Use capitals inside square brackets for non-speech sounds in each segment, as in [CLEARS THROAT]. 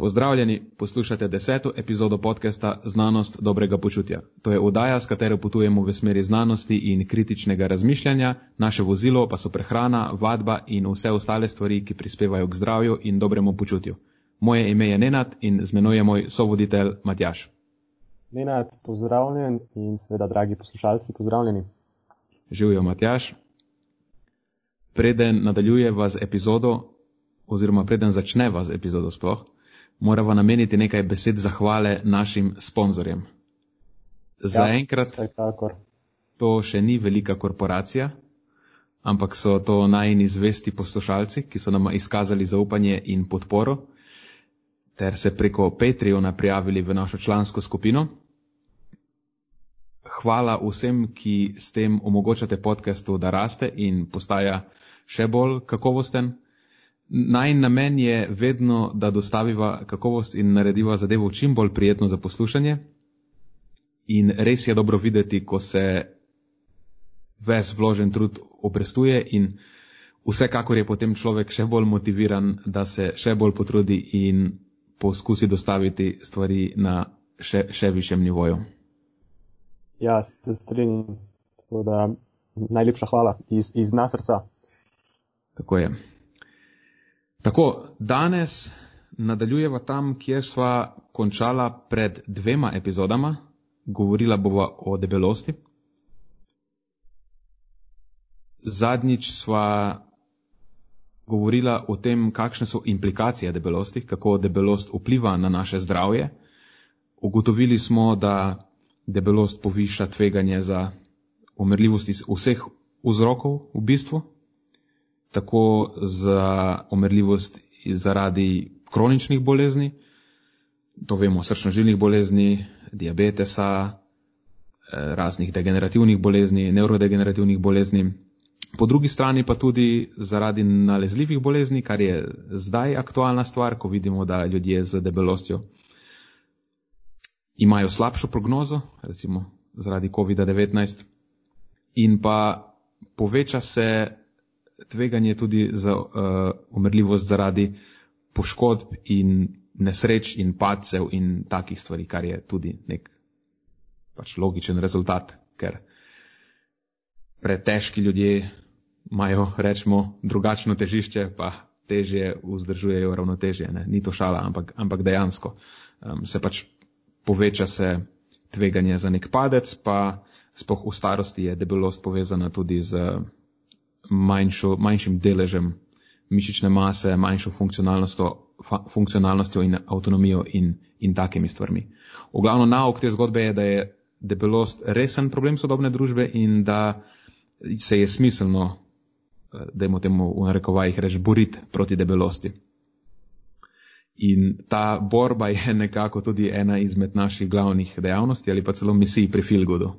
Pozdravljeni, poslušate deseto epizodo podcasta Znanost dobrega počutja. To je oddaja, s katero potujemo v smeri znanosti in kritičnega razmišljanja, naše vozilo pa so prehrana, vadba in vse ostale stvari, ki prispevajo k zdravju in dobremu počutju. Moje ime je Nenad in z menoj je moj sovoditelj Matjaš. Nenad, pozdravljen in seveda, dragi poslušalci, pozdravljeni. Živijo Matjaš. Preden nadaljujeva z epizodo, oziroma preden začneva z epizodo sploh, moramo nameniti nekaj besed zahvale našim sponzorjem. Zaenkrat ja, to še ni velika korporacija, ampak so to najni zvesti poslušalci, ki so nam izkazali zaupanje in podporo, ter se preko Patreona prijavili v našo člansko skupino. Hvala vsem, ki s tem omogočate podkastu, da raste in postaja še bolj kakovosten. Naj namen je vedno, da dostaviva kakovost in narediva zadevo čim bolj prijetno za poslušanje. In res je dobro videti, ko se ves vložen trud obrestuje in vsekakor je potem človek še bolj motiviran, da se še bolj potrudi in poskusi dostaviti stvari na še, še višjem nivoju. Ja, se strinjam. Najlepša hvala iz, iz nasrca. Tako je. Tako, danes nadaljujeva tam, kjer sva končala pred dvema epizodama, govorila bova o debelosti. Zadnjič sva govorila o tem, kakšne so implikacije debelosti, kako debelost vpliva na naše zdravje. Ugotovili smo, da debelost poviša tveganje za umrljivost iz vseh vzrokov v bistvu, tako za omrljivost zaradi kroničnih bolezni, to vemo, srčno-žilnih bolezni, diabetesa, eh, raznih degenerativnih bolezni, neurodegenerativnih bolezni. Po drugi strani pa tudi zaradi nalezljivih bolezni, kar je zdaj aktualna stvar, ko vidimo, da ljudje z debelostjo imajo slabšo prognozo, recimo zaradi COVID-19, in pa poveča se tveganje tudi za uh, umrljivost zaradi poškodb in nesreč in padcev in takih stvari, kar je tudi nek pač logičen rezultat, ker pretežki ljudje imajo, rečemo, drugačno težišče, pa težje vzdržujejo ravnotežje. Ne? Ni to šala, ampak, ampak dejansko um, se pač poveča se tveganje za nek padec, pa spoh v starosti je debelost povezana tudi z manjšo, manjšim deležem mišične mase, manjšo funkcionalnostjo, funkcionalnostjo in avtonomijo in, in takimi stvarmi. V glavno nauk te zgodbe je, da je debelost resen problem sodobne družbe in da se je smiselno, da imamo temu v narekovajih reči, boriti proti debelosti. In ta borba je nekako tudi ena izmed naših glavnih dejavnosti ali pa celo misij pri Filgodu.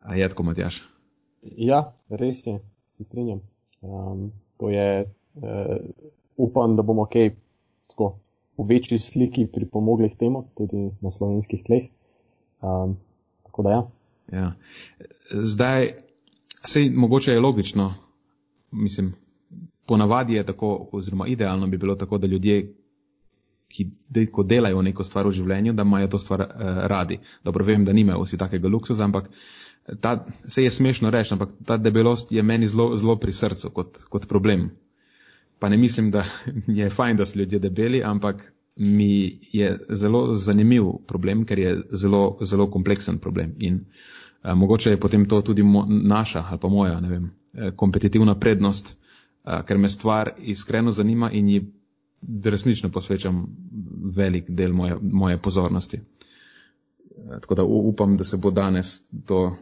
A je tako, Matjaš? Ja, res je se strinjam. Um, to je, uh, upam, da bomo kaj tako v večji sliki pripomogli k temu, tudi na slovenskih tleh. Um, tako da ja. ja. Zdaj, sej mogoče je logično, mislim, ponavadi je tako, oziroma idealno bi bilo tako, da ljudje, ki ko delajo neko stvar v življenju, da imajo to stvar uh, radi. Dobro, vem, da nimajo vsi takega luksusa, ampak uh, ta, se je smešno reči, ampak ta debelost je meni zelo, zelo pri srcu kot, kot problem. Pa ne mislim, da [LAUGHS] je fajn, da so ljudje debeli, ampak mi je zelo zanimiv problem, ker je zelo, zelo kompleksen problem. In a, eh, mogoče je potem to tudi mo, naša ali pa moja, ne vem, eh, kompetitivna prednost, a, ker me stvar iskreno zanima in ji resnično posvečam velik del moje, moje pozornosti. Tako da upam, da se bo danes to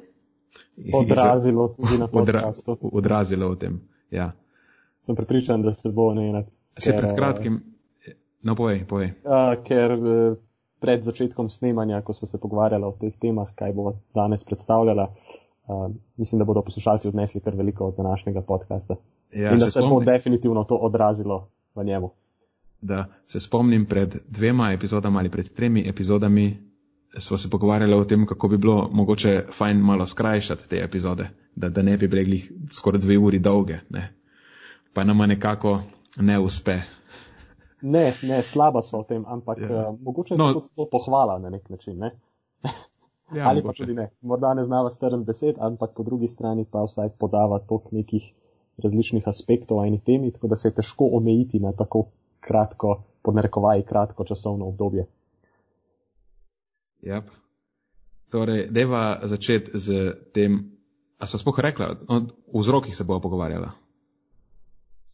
[LAUGHS] odrazilo tudi na podcastu. Odra, odrazilo v tem, ja. Sem pripričan, da se bo ne enak. Se pred kratkim, no povej, povej. A, ker e, pred začetkom snemanja, ko smo se pogovarjali o teh temah, kaj bo danes predstavljala, a, mislim, da bodo poslušalci odnesli kar veliko od današnjega podcasta. Ja, In da se, se bo definitivno to odrazilo v njemu. Da se spomnim pred dvema epizodama ali pred tremi epizodami smo se pogovarjali o tem, kako bi bilo mogoče fajn malo skrajšati te epizode, da, da ne bi bili skoraj dve uri dolge. Ne. Pa nama nekako ne uspe. ne, ne, slaba smo v tem, ampak ja. uh, mogoče no. je to pohvala na nek način. Ne? ja, Ali mogoče. pa tudi ne. Morda ne znava strn besed, ampak po drugi strani pa vsaj podava tok nekih različnih aspektov eni temi, tako da se je težko omejiti na tako kratko, podnarekovaj kratko časovno obdobje. Ja. Torej, deva začeti z tem, a so spoh rekla, o vzrokih se bojo pogovarjala.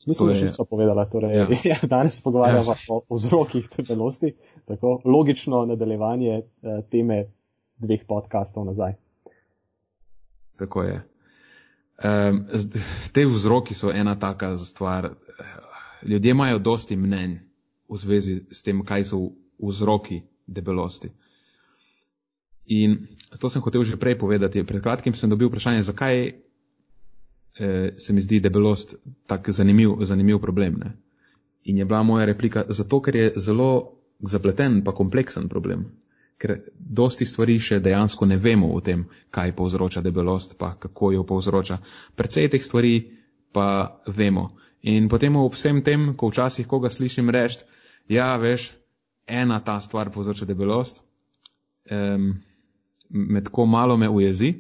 Mislim, da je... so povedala, torej, ja. [LAUGHS] Ja, danes se pogovarjamo ja. o vzrokih debelosti, tako logično nadaljevanje eh, teme dveh podkastov nazaj. Tako je. Um, te vzroki so ena taka stvar. Ljudje imajo dosti mnenj v zvezi s tem, kaj so vzroki debelosti. In to sem hotel že prej povedati. Pred kratkim sem dobil vprašanje, zakaj eh, se mi zdi debelost tak zanimiv, zanimiv problem. Ne? In je bila moja replika, zato ker je zelo zapleten pa kompleksen problem. Ker dosti stvari še dejansko ne vemo o tem, kaj povzroča debelost, pa kako jo povzroča. Predvsej teh stvari pa vemo. In potem ob vsem tem, ko včasih koga slišim reči, ja, veš, ena ta stvar povzroča debelost, um, med ko malo me ujezi,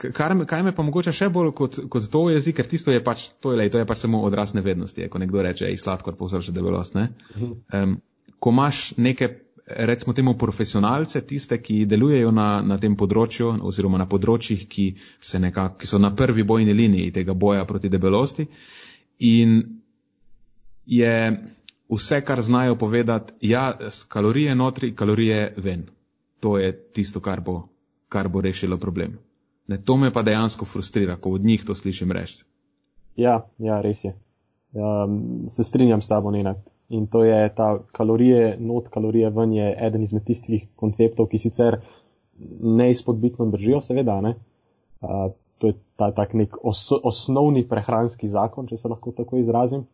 Kar, kaj me pa mogoče še bolj kot, kot to jezi, ker tisto je pač, to je, lej, to je pač samo odraz nevednosti, ko nekdo reče, ej, sladkor povzroča debelost. Ne? Um, ko imaš neke, recimo temu, profesionalce, tiste, ki delujejo na, na tem področju, oziroma na področjih, ki, nekak, ki so na prvi bojni liniji tega boja proti debelosti, in je vse, kar znajo povedati, ja, kalorije notri, kalorije ven. To je tisto, kar bo, kar bo rešilo problem. Ne, to me pa dejansko frustrira, ko od njih to slišim reči. Ja, ja, res je. Um, se strinjam s tabo, Nenad. In to je ta kalorije, not kalorije ven je eden izmed tistih konceptov, ki sicer neizpodbitno držijo, seveda. Ne? Uh, to je ta tak nek os, osnovni prehranski zakon, če se lahko tako izrazim.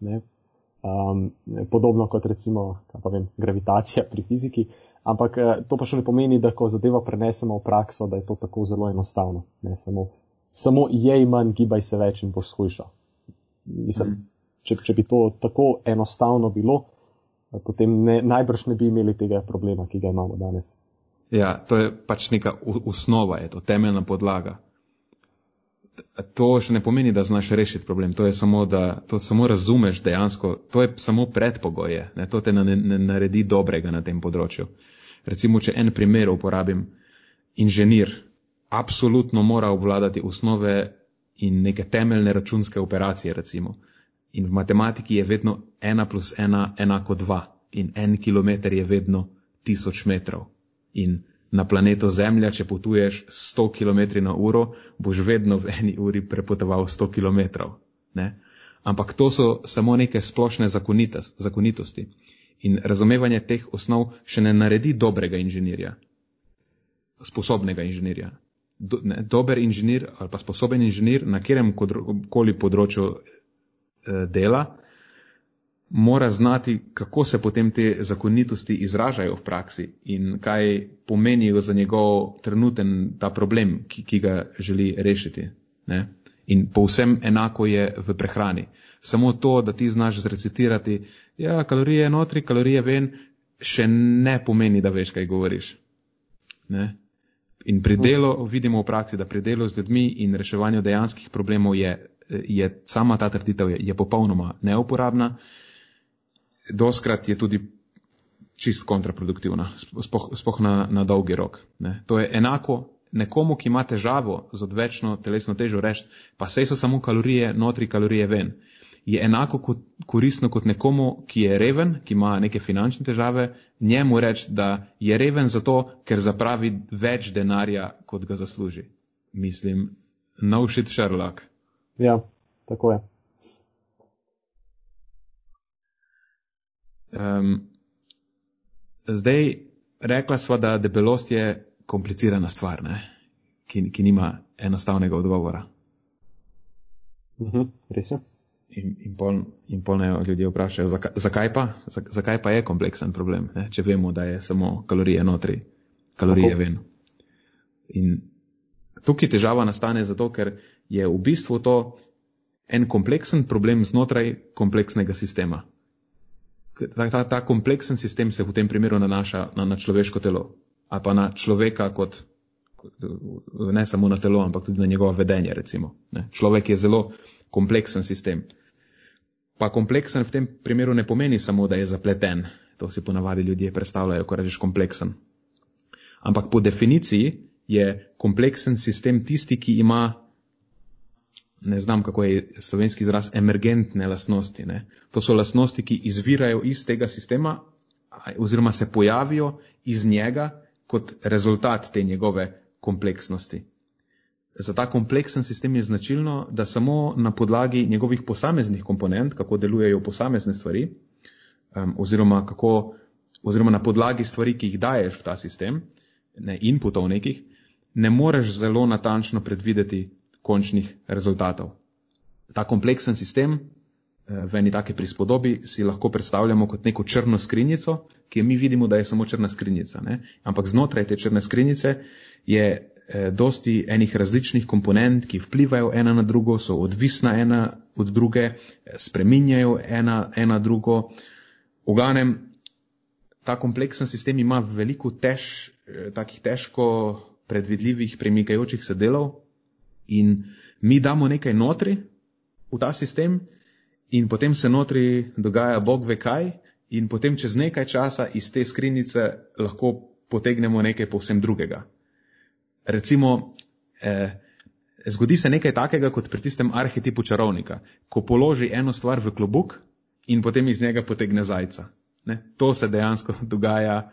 Um, podobno kot recimo, vem, gravitacija pri fiziki. Ampak eh, to pa še ne pomeni, da ko zadevo prenesemo v prakso, da je to tako zelo enostavno. Ne, samo, samo jej manj, gibaj se več in boš shujšal. Mislim, mm. če, če bi to tako enostavno bilo, eh, potem ne, najbrž ne bi imeli tega problema, ki ga imamo danes. Ja, to je pač neka osnova, je to temeljna podlaga. To še ne pomeni, da znaš rešiti problem, to je samo, da to samo razumeš dejansko, to je samo predpogoje, ne, to te ne, ne naredi dobrega na tem področju. Recimo, če en primer uporabim, inženir absolutno mora obvladati osnove in neke temeljne računske operacije, recimo. In v matematiki je vedno ena plus ena enako dva in en kilometr je vedno tisoč metrov. In na planetu Zemlja, če potuješ 100 km na uro, boš vedno v eni uri prepotoval 100 km. Ne? Ampak to so samo neke splošne zakonitosti. In razumevanje teh osnov še ne naredi dobrega inženirja, sposobnega inženirja. Do, ne, dober inženir ali pa sposoben inženir na katerem koli področju eh, dela mora znati, kako se potem te zakonitosti izražajo v praksi in kaj pomenijo za njegov trenuten ta problem, ki, ki ga želi rešiti. Ne? In povsem enako je v prehrani. Samo to, da ti znaš zrecitirati, ja, kalorije notri, kalorije ven, še ne pomeni, da veš, kaj govoriš. Ne? In pri delu vidimo v praksi, da pri delu z ljudmi in reševanju dejanskih problemov je, je sama ta trditev je, je popolnoma neuporabna. Doskrat je tudi čist kontraproduktivna, spoh, spoh na, na dolgi rok. Ne? To je enako nekomu, ki ima težavo z odvečno telesno težo, reči, pa sej so samo kalorije notri, kalorije ven je enako kot, koristno kot nekomu, ki je reven, ki ima neke finančne težave, njemu reči, da je reven zato, ker zapravi več denarja, kot ga zasluži. Mislim, no shit Sherlock. Ja, tako je. Um, zdaj, rekla sva, da debelost je komplicirana stvar, ki, ki nima enostavnega odgovora. Uh mhm, -huh, res je in, in, pol, in polne ljudje vprašajo, zakaj, zakaj, pa, zakaj pa je kompleksen problem, ne? če vemo, da je samo kalorije notri, kalorije Tako. ven. In tukaj težava nastane zato, ker je v bistvu to, en kompleksen problem znotraj kompleksnega sistema. Ta, ta, ta kompleksen sistem se v tem primeru nanaša na, na človeško telo ali pa na človeka kot ne samo na telo, ampak tudi na njegovo vedenje. Recimo, Človek je zelo kompleksen sistem. Pa kompleksen v tem primeru ne pomeni samo, da je zapleten. To si ponavadi ljudje predstavljajo, ko rečeš kompleksen. Ampak po definiciji je kompleksen sistem tisti, ki ima, ne znam kako je slovenski izraz, emergentne lastnosti. Ne? To so lastnosti, ki izvirajo iz tega sistema oziroma se pojavijo iz njega kot rezultat te njegove kompleksnosti. Za ta kompleksen sistem je značilno, da samo na podlagi njegovih posameznih komponent, kako delujejo posamezne stvari, um, oziroma, kako, oziroma na podlagi stvari, ki jih daješ v ta sistem, ne inputov nekih, ne moreš zelo natančno predvideti končnih rezultatov. Ta kompleksen sistem v eni take prispodobi si lahko predstavljamo kot neko črno skrinjico, ki mi vidimo, da je samo črna skrinjica. Ne? Ampak znotraj te črne skrinjice je eh, dosti enih različnih komponent, ki vplivajo ena na drugo, so odvisna ena od druge, eh, spreminjajo ena, ena drugo. V glavnem, ta kompleksen sistem ima veliko tež, eh, takih težko predvidljivih premikajočih se delov in mi damo nekaj notri v ta sistem, in potem se notri dogaja Bog ve kaj, in potem čez nekaj časa iz te skrinjice lahko potegnemo nekaj povsem drugega. Recimo, eh, zgodi se nekaj takega kot pri tistem arhetipu čarovnika, ko položi eno stvar v klobuk in potem iz njega potegne zajca. Ne? To se dejansko [LAUGHS] dogaja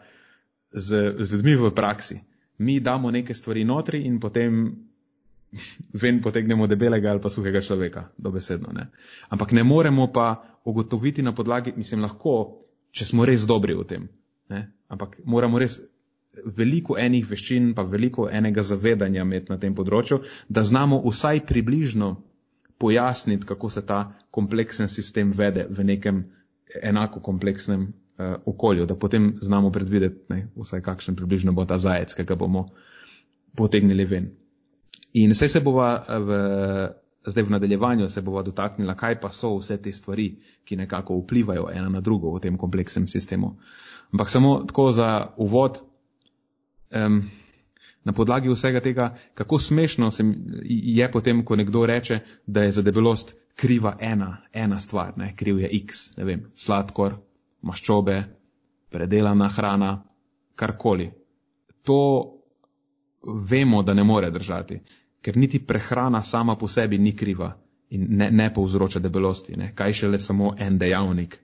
z, z ljudmi v praksi. Mi damo neke stvari notri in potem ven potegnemo debelega ali pa suhega človeka, dobesedno. Ne? Ampak ne moremo pa ugotoviti na podlagi, mislim, lahko, če smo res dobri v tem. Ne? Ampak moramo res veliko enih veščin, pa veliko enega zavedanja imeti na tem področju, da znamo vsaj približno pojasniti, kako se ta kompleksen sistem vede v nekem enako kompleksnem uh, okolju, da potem znamo predvideti, ne, vsaj kakšen približno bo ta zajec, ki ga bomo potegnili ven. In vse se bova eh, v, zdaj v nadaljevanju se bova dotaknila, kaj pa so vse te stvari, ki nekako vplivajo ena na drugo v tem kompleksnem sistemu. Ampak samo tako za uvod, um, na podlagi vsega tega, kako smešno se je potem, ko nekdo reče, da je za debelost kriva ena, ena stvar, ne? kriv je X, ne vem, sladkor, maščobe, predelana hrana, karkoli. To vemo, da ne more držati ker niti prehrana sama po sebi ni kriva in ne, ne povzroča debelosti. Ne? Kaj šele samo en dejavnik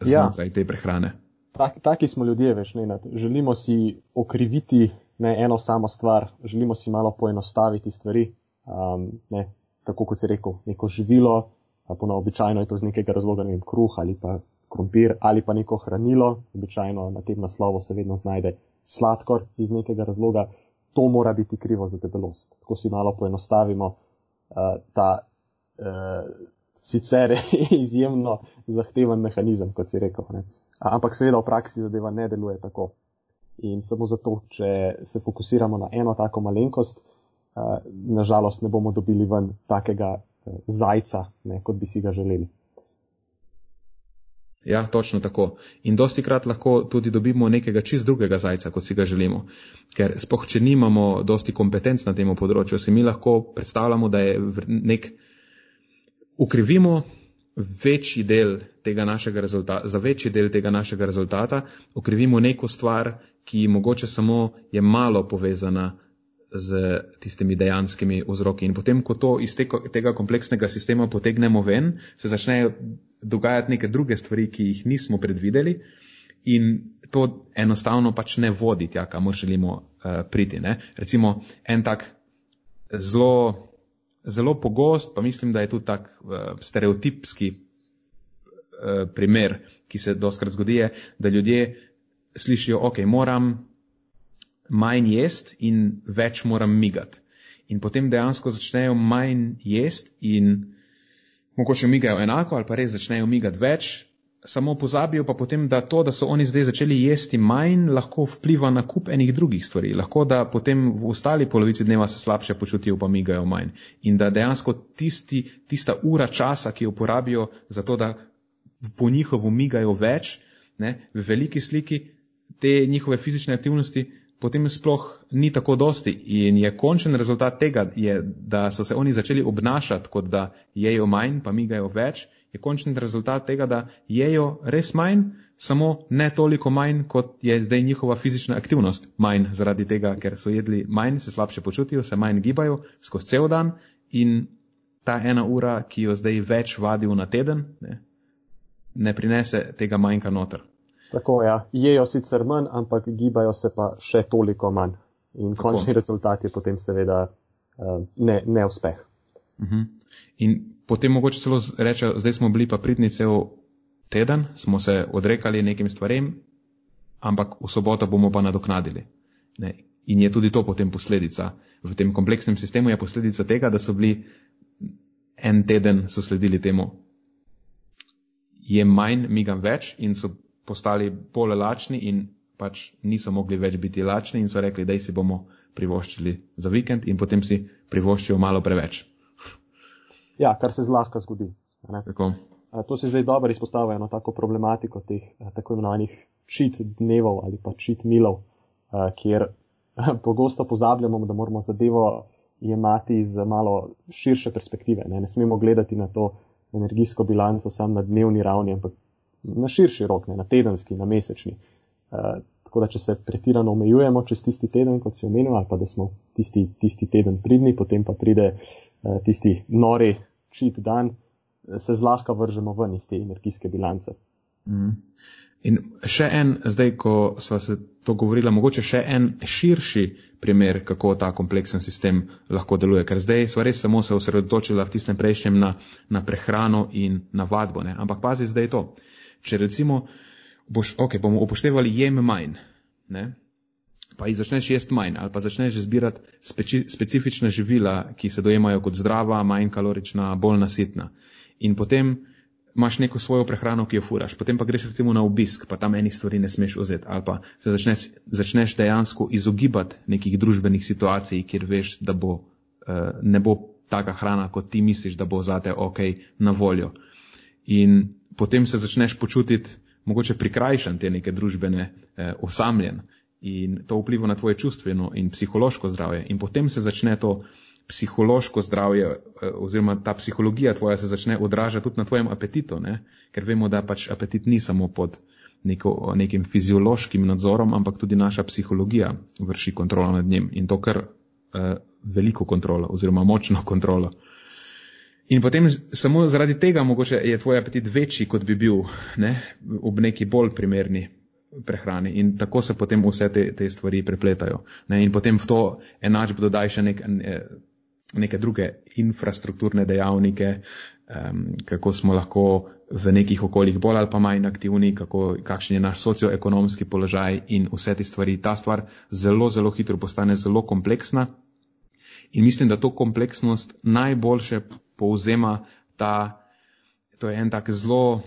znotraj ja. te prehrane. Tak, taki smo ljudje, veš, ne, želimo si okriviti ne, eno samo stvar, želimo si malo poenostaviti stvari. Um, ne, tako kot si rekel, neko živilo, pa običajno je to z nekega razloga, ne vem, kruh ali pa krompir ali pa neko hranilo, običajno na tem naslovu se vedno znajde sladkor iz nekega razloga to mora biti krivo za debelost. Tako si malo poenostavimo uh, ta uh, sicer [LAUGHS] izjemno zahteven mehanizem, kot si rekel. Ne. Ampak seveda v praksi zadeva ne deluje tako. In samo zato, če se fokusiramo na eno tako malenkost, uh, nažalost ne bomo dobili ven takega uh, zajca, ne, kot bi si ga želeli. Ja, točno tako. In dosti krat lahko tudi dobimo nekega čist drugega zajca, kot si ga želimo. Ker spoh, če nimamo dosti kompetenc na tem področju, si mi lahko predstavljamo, da je nek, ukrivimo večji del tega našega rezultata, za večji del tega našega rezultata, ukrivimo neko stvar, ki mogoče samo je malo povezana z tistimi dejanskimi vzroki. In potem, ko to iz tega, tega kompleksnega sistema potegnemo ven, se začnejo dogajati neke druge stvari, ki jih nismo predvideli in to enostavno pač ne vodi tja, kamor želimo uh, priti. Ne? Recimo en tak zelo, zelo pogost, pa mislim, da je tudi tak uh, stereotipski uh, primer, ki se doskrat zgodi, je, da ljudje slišijo, ok, moram manj jest in več moram migati. In potem dejansko začnejo manj jest in mogoče migajo enako ali pa res začnejo migati več, samo pozabijo pa potem, da to, da so oni zdaj začeli jesti manj, lahko vpliva na kup enih drugih stvari. Lahko da potem v ostali polovici dneva se slabše počutijo, pa migajo manj. In da dejansko tisti, tista ura časa, ki jo porabijo za to, da po njihovo migajo več, ne, v veliki sliki te njihove fizične aktivnosti, potem sploh ni tako dosti. In je končen rezultat tega, je, da so se oni začeli obnašati, kot da jejo manj, pa migajo več, je končen rezultat tega, da jejo res manj, samo ne toliko manj, kot je zdaj njihova fizična aktivnost manj, zaradi tega, ker so jedli manj, se slabše počutijo, se manj gibajo skozi cel dan in ta ena ura, ki jo zdaj več vadijo na teden, ne, ne prinese tega manjka noter. Tako, ja. Jejo sicer manj, ampak gibajo se pa še toliko manj. In Tako. končni rezultat je potem seveda uh, ne, neuspeh. Uh mhm. -huh. In potem mogoče celo reče, zdaj smo bili pa pridni cel teden, smo se odrekali nekim stvarem, ampak v soboto bomo pa nadoknadili. Ne? In je tudi to potem posledica. V tem kompleksnem sistemu je posledica tega, da so bili en teden so sledili temu. Je manj, migam več in so postali bolj lačni in pač niso mogli več biti lačni in so rekli, da si bomo privoščili za vikend in potem si privoščijo malo preveč. Ja, kar se zlahka zgodi. To se zdaj dobro izpostavlja eno tako problematiko teh tako imenovanih čit dnevov ali pa čit milov, kjer pogosto pozabljamo, da moramo zadevo jemati iz malo širše perspektive. Ne, ne smemo gledati na to energijsko bilanco samo na dnevni ravni, ampak na širši rok, ne, na tedenski, na mesečni. Uh, tako da, če se pretirano omejujemo čez tisti teden, kot si omenil, ali pa da smo tisti, tisti teden pridni, potem pa pride uh, tisti nori čit dan, se zlahka vržemo ven iz te energijske bilance. Mm. In še en, zdaj, ko smo se to govorili, mogoče še en širši primer, kako ta kompleksen sistem lahko deluje. Ker zdaj smo res samo se osredotočili v tistem prejšnjem na, na prehrano in na vadbo. Ne? Ampak pazi zdaj to. Uh, Če recimo boš, ok, bomo upoštevali jem manj, ne? pa jih začneš jesti manj ali pa začneš zbirati speci, specifična živila, ki se dojemajo kot zdrava, manj kalorična, bolj nasitna. In potem imaš neko svojo prehrano, ki jo furaš, potem pa greš recimo na obisk, pa tam enih stvari ne smeš vzeti ali pa se začneš, začneš dejansko izogibati nekih družbenih situacij, kjer veš, da bo, uh, ne bo taka hrana, kot ti misliš, da bo zate ok na voljo. In potem se začneš počutiti mogoče prikrajšan te neke družbene eh, osamljen in to vpliva na tvoje čustveno in psihološko zdravje. In potem se začne to psihološko zdravje eh, oziroma ta psihologija tvoja se začne odražati tudi na tvojem apetitu, ne? ker vemo, da pač apetit ni samo pod neko, nekim fiziološkim nadzorom, ampak tudi naša psihologija vrši kontrolo nad njim in to kar eh, veliko kontrolo oziroma močno [LAUGHS] kontrolo. In potem samo zaradi tega mogoče je tvoj apetit večji, kot bi bil ne, ob neki bolj primerni prehrani. In tako se potem vse te, te stvari prepletajo. Ne, in potem v to enačbo dodaj še nek, neke druge infrastrukturne dejavnike, um, kako smo lahko v nekih okoljih bolj ali pa manj aktivni, kako, kakšen je naš socioekonomski položaj in vse te stvari. Ta stvar zelo, zelo hitro postane zelo kompleksna. In mislim, da to kompleksnost najboljše povzema ta, to je en tak zelo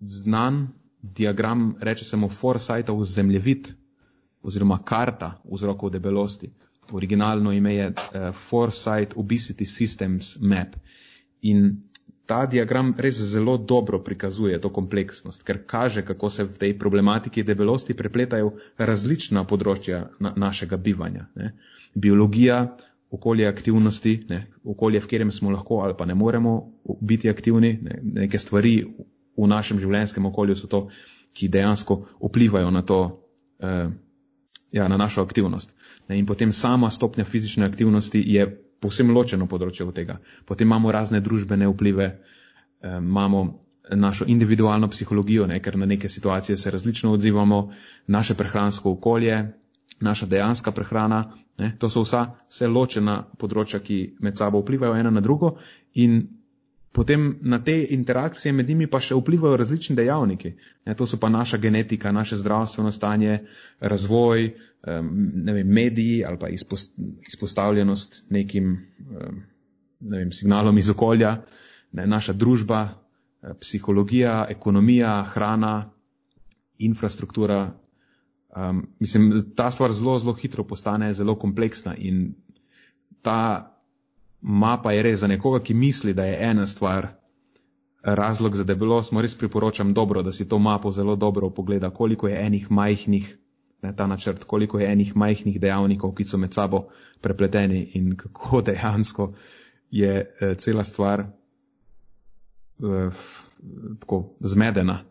znan diagram, reče se mu Forsythov zemljevid oziroma karta vzrokov debelosti. Originalno ime je uh, Forsyth Obesity Systems Map. In ta diagram res zelo dobro prikazuje to kompleksnost, ker kaže, kako se v tej problematiki debelosti prepletajo različna področja na, našega bivanja. Ne. Biologija, okolje aktivnosti, ne, okolje, v katerem smo lahko ali pa ne moremo biti aktivni, ne, neke stvari v našem življenjskem okolju so to, ki dejansko vplivajo na to, eh, ja, na našo aktivnost. Ne, in potem sama stopnja fizične aktivnosti je povsem ločeno področje od tega. Potem imamo razne družbene vplive, eh, imamo našo individualno psihologijo, ne, ker na neke situacije se različno odzivamo, naše prehransko okolje, naša dejanska prehrana, ne, to so vsa, vse ločena področja, ki med sabo vplivajo ena na drugo in potem na te interakcije med njimi pa še vplivajo različni dejavniki. Ne, to so pa naša genetika, naše zdravstveno stanje, razvoj, ne vem, mediji ali pa izpostavljenost nekim ne vem, signalom iz okolja, ne, naša družba, eh, psihologija, ekonomija, hrana, infrastruktura. Um, mislim, ta stvar zelo, zelo hitro postane zelo kompleksna in ta mapa je res za nekoga, ki misli, da je ena stvar razlog za debelost, mu res priporočam dobro, da si to mapo zelo dobro pogleda, koliko je enih majhnih, ne, ta načrt, koliko je enih majhnih dejavnikov, ki so med sabo prepleteni in kako [LAUGHS] dejansko je eh, cela stvar eh, tako zmedena.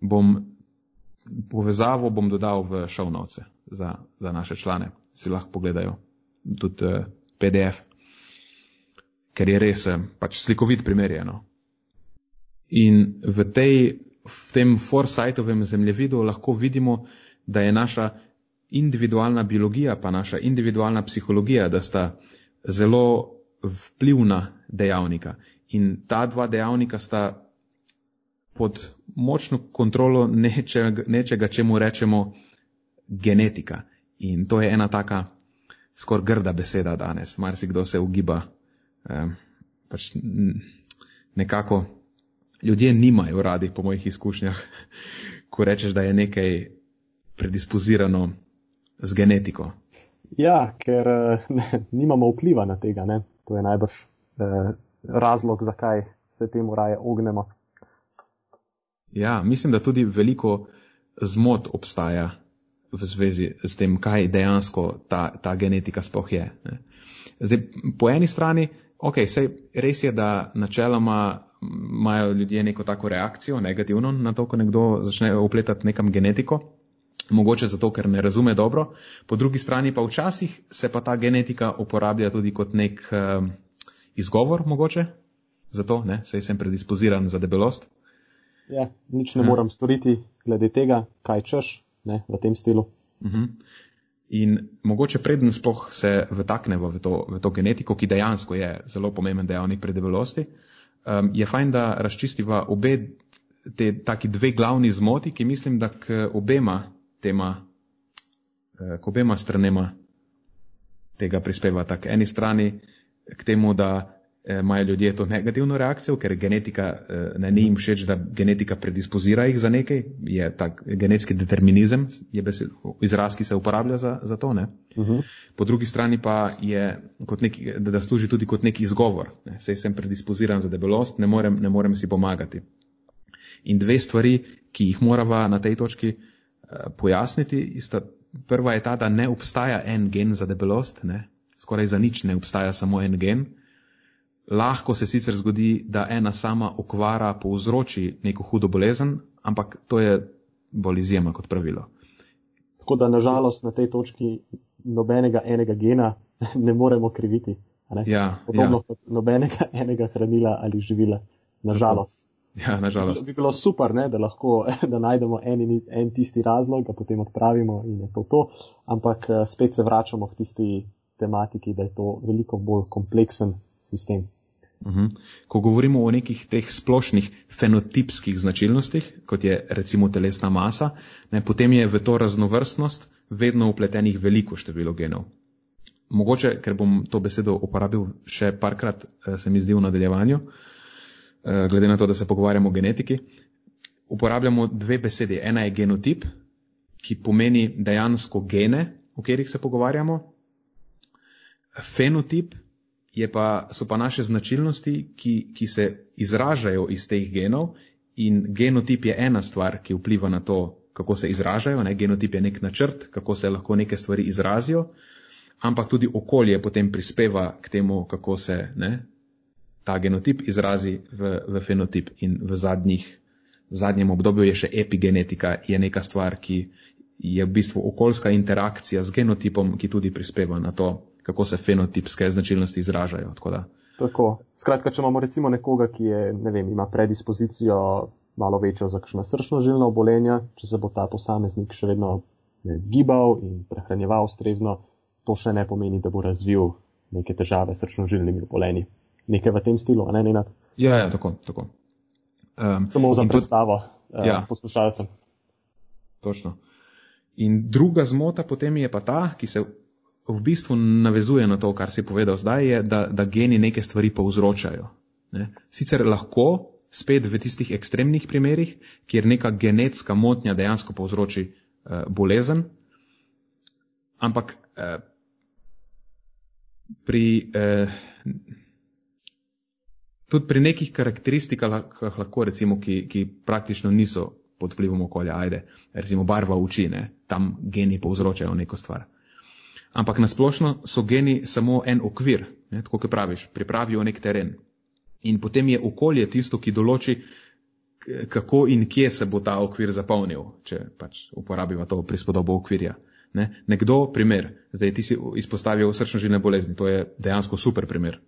Bom povezavo bom dodal v šovnovce za, za naše člane, si lahko pogledajo tudi eh, PDF, ker je res eh, pač slikovit primer je. No. In v, tej, v tem foresightovem zemljevidu lahko vidimo, da je naša individualna biologija pa naša individualna psihologija, da sta zelo vplivna dejavnika. In ta dva dejavnika sta pod močno kontrolo nečega, nečega čemu rečemo genetika. In to je ena taka skoraj grda beseda danes. Marsikdo se ugiba. Eh, pač nekako ljudje nimajo radi, po mojih izkušnjah, [LAUGHS] ko rečeš, da je nekaj predispozirano z genetiko. Ja, ker ne, [LAUGHS] nimamo vpliva na tega. Ne? To je najbrž eh, razlog, zakaj se temu raje ognemo. Ja, mislim, da tudi veliko zmot obstaja v zvezi s tem, kaj dejansko ta, ta genetika sploh je. Ne? Zdaj, po eni strani, ok, sej res je, da načeloma imajo ljudje neko tako reakcijo, negativno na to, ko nekdo začne upletati nekam genetiko, mogoče zato, ker ne razume dobro, po drugi strani pa včasih se pa ta genetika uporablja tudi kot nek uh, izgovor, mogoče, zato, ne, sej sem predispoziran za debelost. Ja, nič ne ja. moram storiti glede tega, kaj češ ne, v tem stilu. Uh mhm. -huh. In mogoče preden sploh se vtaknemo v to, v to genetiko, ki dejansko je zelo pomemben dejavnik pri debelosti, um, je fajn, da razčistiva obe te taki dve glavni zmoti, ki mislim, da k obema tema, eh, k obema stranema tega prispeva. Tak eni strani k temu, da imajo ljudje to negativno reakcijo, ker genetika eh, ne ni jim všeč, da genetika predispozira jih za nekaj, je tak genetski determinizem, je besed, izraz, ki se uporablja za, za to. Uh mhm. -huh. Po drugi strani pa je, neki, da, da služi tudi kot neki izgovor. Ne. Sej sem predispoziran za debelost, ne morem, ne morem si pomagati. In dve stvari, ki jih morava na tej točki Eh, pojasniti. Prva je ta, da ne obstaja en gen za debelost, ne? skoraj za nič ne obstaja samo en gen. Lahko se sicer zgodi, da ena sama okvara povzroči neko hudo bolezen, ampak to je bolj izjema kot pravilo. Tako da nažalost na tej točki nobenega enega gena [LAUGHS] ne moremo kriviti. Ne? Ja, Podobno ja. kot nobenega [LAUGHS] enega hranila ali živila. Nažalost. Ja, nažalost. Bi bilo super, ne, da lahko [LAUGHS] da najdemo en, en tisti razlog, ga potem odpravimo in je to to, ampak eh, spet se vračamo v tisti tematiki, da je to veliko bolj kompleksen sistem. Uh mhm. -huh. Ko govorimo o nekih teh splošnih fenotipskih značilnostih, kot je recimo telesna masa, ne, potem je v to raznovrstnost vedno upletenih veliko število genov. Mogoče, ker bom to besedo uporabil še parkrat, eh, se mi zdi v nadaljevanju, Eh, glede na to, da se pogovarjamo o genetiki, uporabljamo dve besedi. Ena je genotip, ki pomeni dejansko gene, o katerih se pogovarjamo. Fenotip pa, so pa naše značilnosti, ki, ki se izražajo iz teh genov in genotip je ena stvar, ki vpliva na to, kako se izražajo. Ne? Genotip je nek načrt, kako se lahko neke stvari izrazijo, ampak tudi okolje potem prispeva k temu, kako se ne, ta genotip izrazi v, v fenotip. In v, zadnjih, v zadnjem obdobju je še epigenetika, je neka stvar, ki je v bistvu okoljska interakcija z genotipom, ki tudi prispeva na to, kako se fenotipske značilnosti izražajo. Tako, Tako. Skratka, če imamo recimo nekoga, ki je, ne vem, ima predispozicijo malo večjo za kakšno srčno-žilno obolenje, če se bo ta posameznik še vedno ne, gibal in prehranjeval ustrezno, to še ne pomeni, da bo razvil neke težave s srčno-žilnimi obolenji nekaj v tem stilu, ne enako. Ja, ja, tako. tako. Um, Samo za predstavo uh, ja. poslušalcem. Točno. In druga zmota potem je pa ta, ki se v bistvu navezuje na to, kar si povedal zdaj, je, da, da geni neke stvari povzročajo. Ne? Sicer lahko spet v tistih ekstremnih primerih, kjer neka genetska motnja dejansko povzroči uh, bolezen. Ampak uh, pri, uh, tudi pri nekih karakteristikah lahko, recimo, ki, ki praktično niso pod vplivom okolja, ajde, recimo barva oči, ne, tam geni povzročajo neko stvar. Ampak nasplošno so geni samo en okvir, ne, tako kot praviš, pripravijo nek teren. In potem je okolje tisto, ki določi, kako in kje se bo ta okvir zapolnil, če pač uporabiva to prispodobo okvirja. Ne. Nekdo, primer, zdaj ti si izpostavil srčno-žilne bolezni, to je dejansko super primer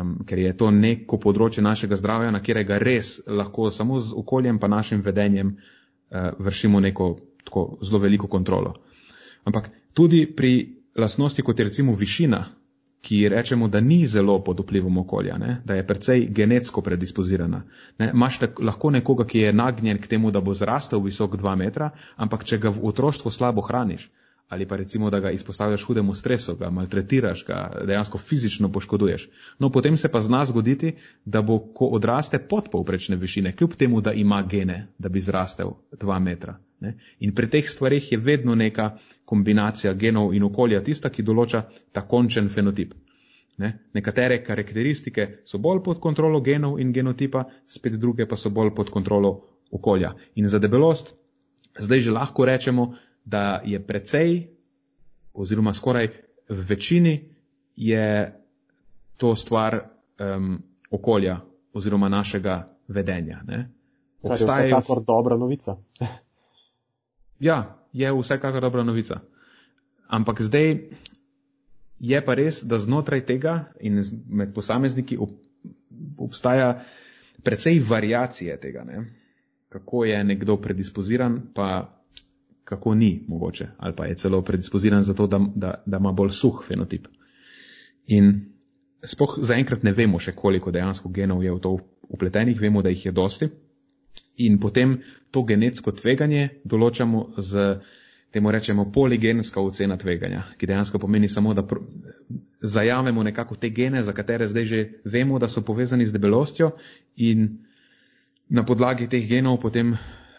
um, ker je to neko področje našega zdravja, na katerega res lahko samo z okoljem pa našim vedenjem uh, vršimo neko tako zelo veliko kontrolo. Ampak tudi pri lasnosti, kot je recimo višina, ki rečemo, da ni zelo pod vplivom okolja, ne? da je precej genetsko predispozirana. Ne? Maš tak, lahko nekoga, ki je nagnjen k temu, da bo zrastel visok 2 metra, ampak če ga v otroštvu slabo hraniš, ali pa recimo, da ga izpostavljaš hudemu stresu, ga maltretiraš, ga dejansko fizično poškoduješ. No, potem se pa zna zgoditi, da bo, ko odraste pod povprečne višine, kljub temu, da ima gene, da bi zrastel dva metra. Ne? In pri teh stvarih je vedno neka kombinacija genov in okolja tista, ki določa ta končen fenotip. Ne? Nekatere karakteristike so bolj pod kontrolo genov in genotipa, spet druge pa so bolj pod kontrolo okolja. In za debelost zdaj že lahko rečemo, da je precej, oziroma skoraj v večini, je to stvar um, okolja oziroma našega vedenja. Ne? Obstajajo... Je vsekakor dobra novica. Ja, je vsekakor dobra novica. Ampak zdaj je pa res, da znotraj tega in med posamezniki obstaja precej variacije tega, ne? kako je nekdo predispoziran, pa kako ni mogoče, ali pa je celo predispoziran za to, da, da, da ima bolj suh fenotip. In spoh zaenkrat ne vemo še, koliko dejansko genov je v to upletenih, vemo, da jih je dosti. In potem to genetsko tveganje določamo z, temu rečemo, poligenska ocena tveganja, ki dejansko pomeni samo, da zajamemo nekako te gene, za katere zdaj že vemo, da so povezani z debelostjo in na podlagi teh genov potem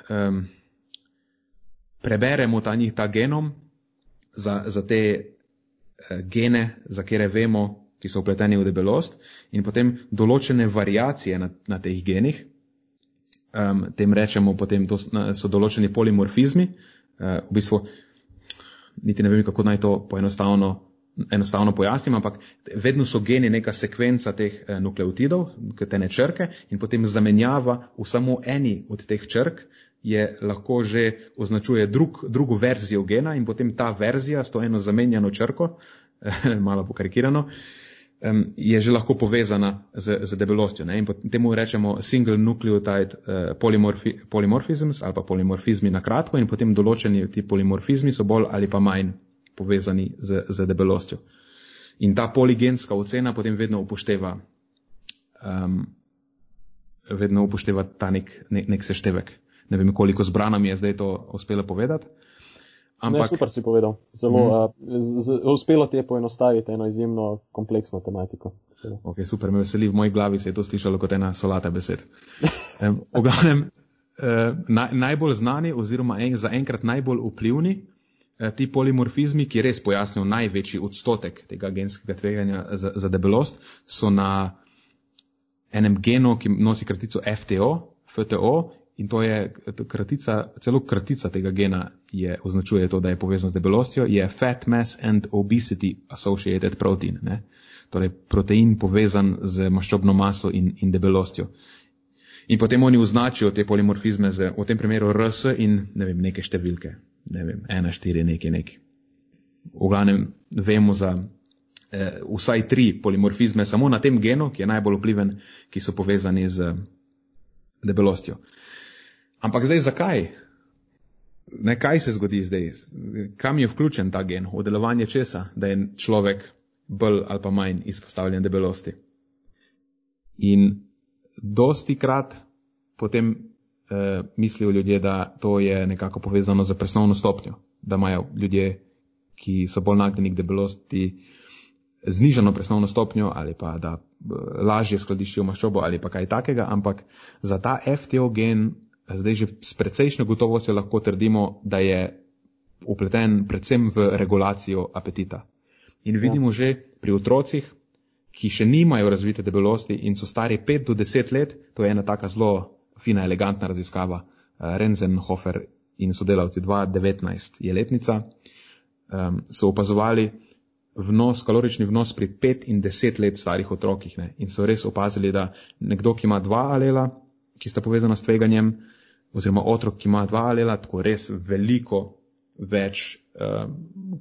um, preberemo ta njih ta genom za, za te uh, gene, za kere vemo, ki so upleteni v debelost in potem določene variacije na, na teh genih, um, tem rečemo potem, to so določeni polimorfizmi, uh, v bistvu niti ne vem, kako naj to poenostavno enostavno pojasnim, ampak vedno so geni neka sekvenca teh eh, nukleotidov, te ne črke in potem zamenjava v samo eni od teh črk je lahko že označuje drug, drugo verzijo gena in potem ta verzija s to eno zamenjano črko, [LAUGHS] malo pokarikirano, je že lahko povezana z, z debelostjo. Ne? In temu rečemo single nucleotide uh, polymorfi, polymorphisms ali pa polimorfizmi na kratko in potem določeni ti polimorfizmi so bolj ali pa manj povezani z, z debelostjo. In ta poligenska ocena potem vedno upošteva, um, vedno upošteva ta nek, nek, nek seštevek ne vem, koliko zbrana mi je zdaj to uspelo povedati. Ampak... Ne, super si povedal. Zelo, mm. a, z, z, uspelo ti je poenostaviti eno izjemno kompleksno tematiko. Ok, super, me veseli, v moji glavi se je to slišalo kot ena solata besed. um, v glavnem, uh, na, najbolj znani oziroma en, zaenkrat najbolj vplivni uh, ti polimorfizmi, ki res pojasnijo največji odstotek tega genskega tveganja za, za debelost, so na enem genu, ki nosi kratico FTO, FTO In to je kratica, celo kratica tega gena je, označuje to, da je povezan z debelostjo, je Fat Mass and Obesity Associated Protein. Ne? Torej protein povezan z maščobno maso in, in debelostjo. In potem oni označijo te polimorfizme z, v tem primeru RS in ne vem, neke številke. Ne vem, ena, štiri, neki, neki. V glavnem vemo za eh, vsaj tri polimorfizme samo na tem genu, ki je najbolj vpliven, ki so povezani z debelostjo. Ampak zdaj zakaj? Ne, kaj se zgodi zdaj? Kam je vključen ta gen? V delovanje česa, da je človek bolj ali pa manj izpostavljen debelosti? In dosti krat potem eh, mislijo ljudje, da to je nekako povezano z presnovno stopnjo, da imajo ljudje, ki so bolj nagnjeni k debelosti, znižano presnovno stopnjo ali pa da lažje skladiščijo maščobo ali pa kaj takega, ampak za ta FTO gen zdaj že s precejšnjo gotovostjo lahko trdimo, da je upleten predvsem v regulacijo apetita. In vidimo ja. že pri otrocih, ki še nimajo razvite debelosti in so stari 5 do 10 let, to je ena taka zelo fina, elegantna raziskava, uh, Renzenhofer in sodelavci 2019 je letnica, um, so opazovali vnos, kalorični vnos pri 5 in 10 let starih otrokih ne? in so res opazili, da nekdo, ki ima dva alela, ki sta povezana s tveganjem, oziroma otrok, ki ima dva alela, tako res veliko več uh,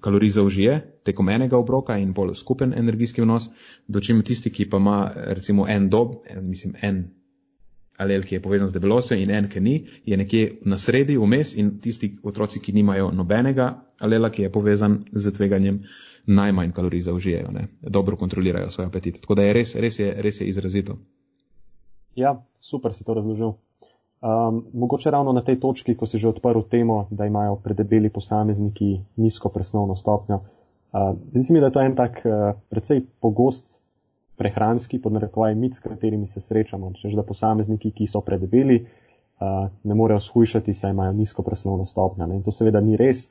kalorij zaužije tekom enega obroka in bolj skupen energijski vnos, dočim tisti, ki pa ima recimo en dob, en, mislim en alel, ki je povezan z debelostjo in en, ki ni, je nekje na sredi, vmes in tisti otroci, ki nimajo nobenega alela, ki je povezan z tveganjem, najmanj kalorij zaužijejo, ne? dobro kontrolirajo svoj apetit. Tako da je res, res je, res je izrazito. Ja, super si to razložil. Um, mogoče ravno na tej točki, ko si že odprl temo, da imajo predebeli posamezniki nizko presnovno stopnjo. Uh, zdi se mi, da je to en tak uh, precej pogost prehranski podnarekovaj mit, s katerimi se srečamo. Čež da posamezniki, ki so predebeli, uh, ne morejo shujšati, saj imajo nizko presnovno stopnjo. Ne? In to seveda ni res.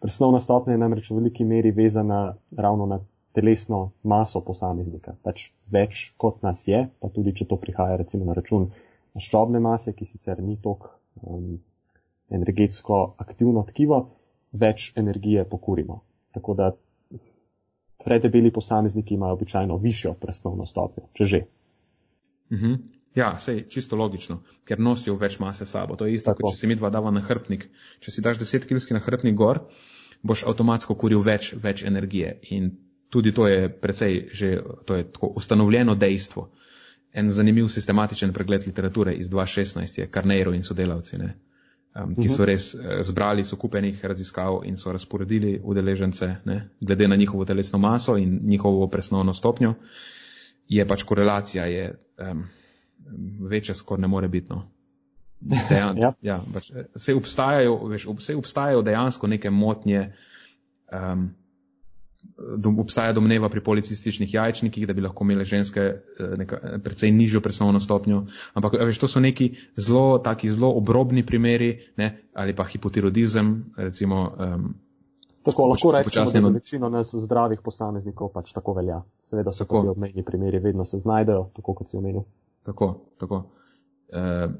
Presnovna stopnja je namreč v veliki meri vezana ravno na telesno maso posameznika. Pač več kot nas je, pa tudi če to prihaja recimo na račun maščobne mase, ki sicer ni tok um, energetsko aktivno tkivo, več energije pokurimo. Tako da predebeli posamezniki imajo običajno višjo presnovno stopnjo, če že. Mhm. Ja, sej, čisto logično, ker nosijo več mase sabo. To je isto, kot če si mi dva dava na hrbnik. Če si daš 10 kg na hrbnik gor, boš avtomatsko kuril več, več energije. In tudi to je precej že, to je tako ustanovljeno dejstvo. En zanimiv sistematičen pregled literature iz 2016 je Carneiro in sodelavci, ne, um, ki so mhm. res uh, zbrali sokupenih raziskav in so razporedili udeležence, ne, glede na njihovo telesno maso in njihovo presnovno stopnjo, je pač korelacija je um, večja skoraj ne more biti. No. Dejan, [LAUGHS] ja. Ja, pač, se, obstajajo, veš, se obstajajo dejansko neke motnje, um, dom, obstaja domneva pri policističnih jajčnikih, da bi lahko imele ženske eh, neka, precej nižjo presnovno stopnjo. Ampak veš, to so neki zelo, taki zelo obrobni primeri, ne, ali pa hipotirodizem, recimo. Um, Tako lahko rečemo, da za večino nas zdravih posameznikov pač tako velja. Seveda so tako obmejni primeri, vedno se znajdejo, tako kot si omenil. Tako, tako. Uh,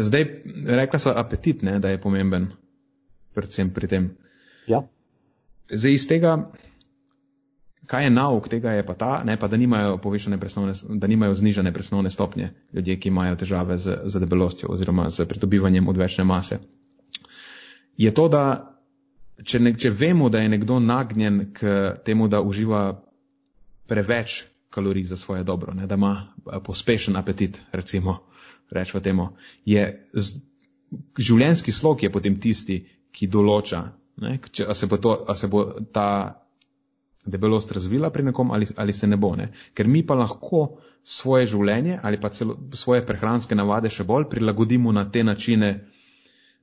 zdaj, rekla so apetit, ne, da je pomemben, predvsem pri tem. Ja. Zdaj iz tega, kaj je nauk tega, je pa ta, ne, pa da nimajo presnovne, da nimajo znižane presnovne stopnje ljudje, ki imajo težave z, z debelostjo oziroma z pridobivanjem odvečne mase. Je to, da če, ne, če vemo, da je nekdo nagnjen k temu, da uživa preveč kalorij za svoje dobro, ne, da ima pospešen apetit, recimo, rečemo temu, je z, življenjski slog je potem tisti, ki določa, Ne? Če, a, se to, a se bo ta debelost razvila pri nekom ali, ali se ne bo. Ne? Ker mi pa lahko svoje življenje ali pa celo svoje prehranske navade še bolj prilagodimo na te načine,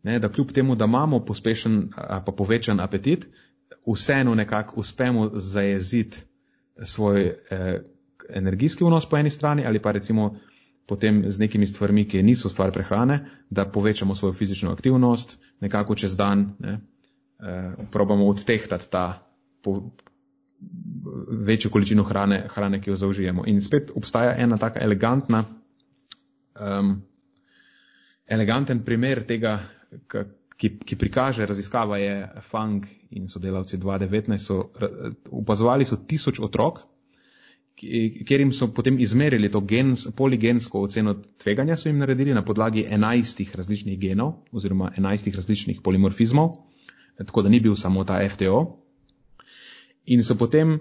ne? da kljub temu, da imamo pospešen ali pa povečan apetit, vseeno nekako uspemo zajeziti svoj eh, energijski vnos po eni strani ali pa recimo potem z nekimi stvarmi, ki niso stvar prehrane, da povečamo svojo fizično aktivnost nekako čez dan. Ne? Eh, probamo odtehtati ta po, večjo količino hrane, hrane, ki jo zaužijemo. In spet obstaja ena taka elegantna, um, eleganten primer tega, ki, ki prikaže, raziskava je Fang in sodelavci 2019, so upazovali so tisoč otrok, kjer jim so potem izmerili to gens, poligensko oceno tveganja, so jim naredili na podlagi enajstih različnih genov oziroma enajstih različnih polimorfizmov tako da ni bil samo ta FTO. In so potem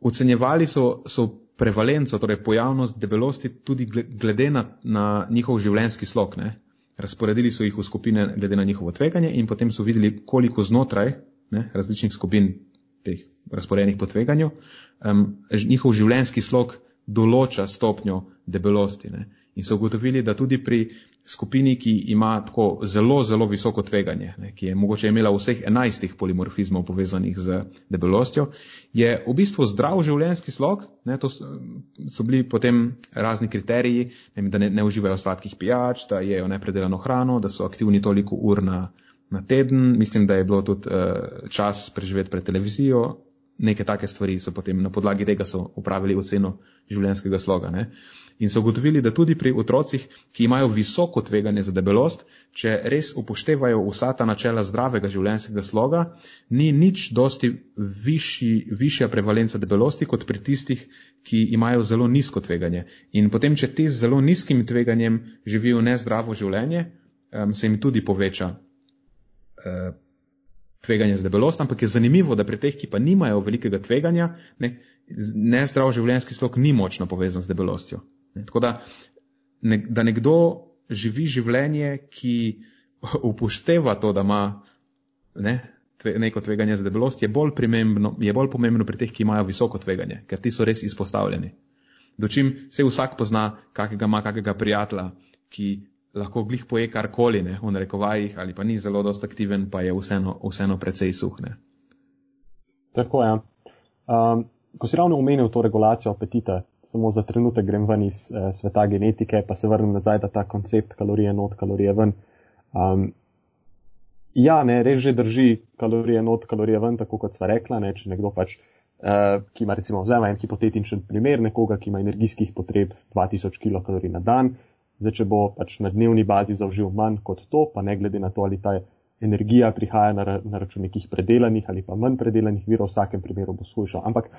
ocenjevali so, so prevalenco, torej pojavnost debelosti tudi glede na, na njihov življenjski slog. Ne. Razporedili so jih v skupine glede na njihovo tveganje in potem so videli, koliko znotraj ne, različnih skupin teh razporejenih po tveganju, um, njihov življenjski slog določa stopnjo debelosti. Ne. In so ugotovili, da tudi pri skupini, ki ima tako zelo, zelo visoko tveganje, ne, ki je mogoče imela vseh enajstih polimorfizmov povezanih z debelostjo, je v bistvu zdrav življenjski slog, ne, to so, so bili potem razni kriteriji, ne, da ne, ne uživajo sladkih pijač, da jejo nepredelano hrano, da so aktivni toliko ur na, na teden, mislim, da je bilo tudi uh, čas preživeti pred televizijo, neke take stvari so potem na podlagi tega so upravili oceno življenjskega sloga. Ne in so ugotovili, da tudi pri otrocih, ki imajo visoko tveganje za debelost, če res upoštevajo vsa ta načela zdravega življenjskega sloga, ni nič dosti višji, višja prevalenca debelosti kot pri tistih, ki imajo zelo nizko tveganje. In potem, če ti z zelo nizkim tveganjem živijo nezdravo življenje, se jim tudi poveča eh, tveganje za debelost, ampak je zanimivo, da pri teh, ki pa nimajo velikega tveganja, ne, nezdrav življenjski slog ni močno povezan z debelostjo. Tako da, ne, da nekdo živi življenje, ki upošteva to, da ima ne, tve, neko tveganje za debelost, je bolj, je bolj pomembno pri teh, ki imajo visoko tveganje, ker ti so res izpostavljeni. Dočim se vsak pozna, kakega ima kakega prijatelja, ki lahko glih poje karkoli, ne, v narekovajih, ali pa ni zelo dost aktiven, pa je vseeno, vseeno precej suhne. Tako je. Um, ko si ravno omenil to regulacijo apetita, samo za trenutek grem ven iz eh, sveta genetike, pa se vrnem nazaj, da ta koncept kalorije not, kalorije ven. Um, ja, ne, res že drži kalorije not, kalorije ven, tako kot sva rekla, ne, če nekdo pač, eh, ki ima recimo, vzema en hipotetičen primer nekoga, ki ima energijskih potreb 2000 kilokalorij na dan, zdaj če bo pač na dnevni bazi zaužil manj kot to, pa ne glede na to, ali ta energija prihaja na, na račun nekih predelanih ali pa manj predelanih virov, v vsakem primeru bo skušal. Ampak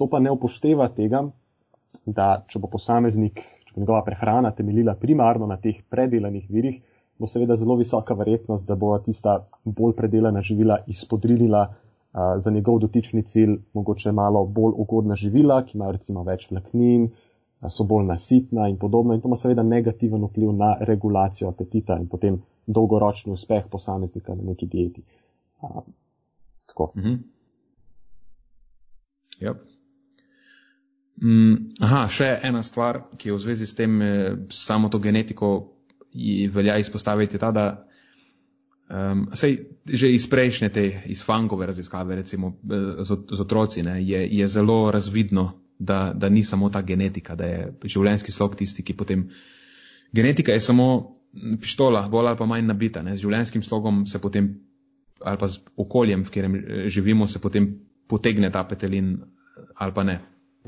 To pa ne upošteva tega, da če bo posameznik, če bo njegova prehrana temeljila primarno na teh predelanih virih, bo seveda zelo visoka verjetnost, da bo tista bolj predelana živila izpodrilila uh, za njegov dotični cilj mogoče malo bolj ugodna živila, ki imajo recimo več vlaknin, so bolj nasitna in podobno. In to ima seveda negativen vpliv na regulacijo apetita in potem dolgoročni uspeh posameznika na neki dieti. Uh, tako. Mm -hmm. Yep. Mm, aha, še ena stvar, ki je v zvezi s tem, eh, samo to genetiko velja izpostaviti, ta, da um, sej, že iz prejšnje te, iz fangove raziskave, recimo eh, z, z otroci, ne, je, je zelo razvidno, da, da ni samo ta genetika, da je življenjski slog tisti, ki potem. Genetika je samo pištola, bolj ali pa manj nabita, ne, z življenjskim slogom se potem, ali pa z okoljem, v katerem eh, živimo, se potem potegne ta petelin ali pa ne.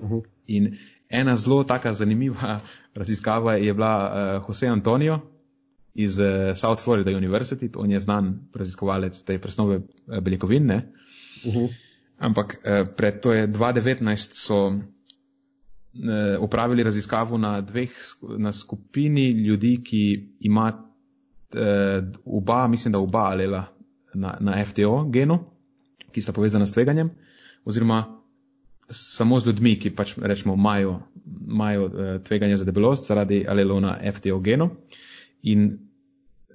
-huh. In ena zelo taka zanimiva [LAUGHS] raziskava je bila uh, Jose Antonio iz uh, South Florida University, on je znan raziskovalec te presnove uh, beljakovin, uh -huh. ampak uh, pred to je 2019 so upravili raziskavo na dveh, na skupini ljudi, ki ima uh, oba, mislim, da oba alela na, na FTO genu, ki sta povezana s tveganjem, oziroma samo z ljudmi, ki pač rečemo imajo, imajo eh, tveganje za debelost zaradi alelona FTO geno. In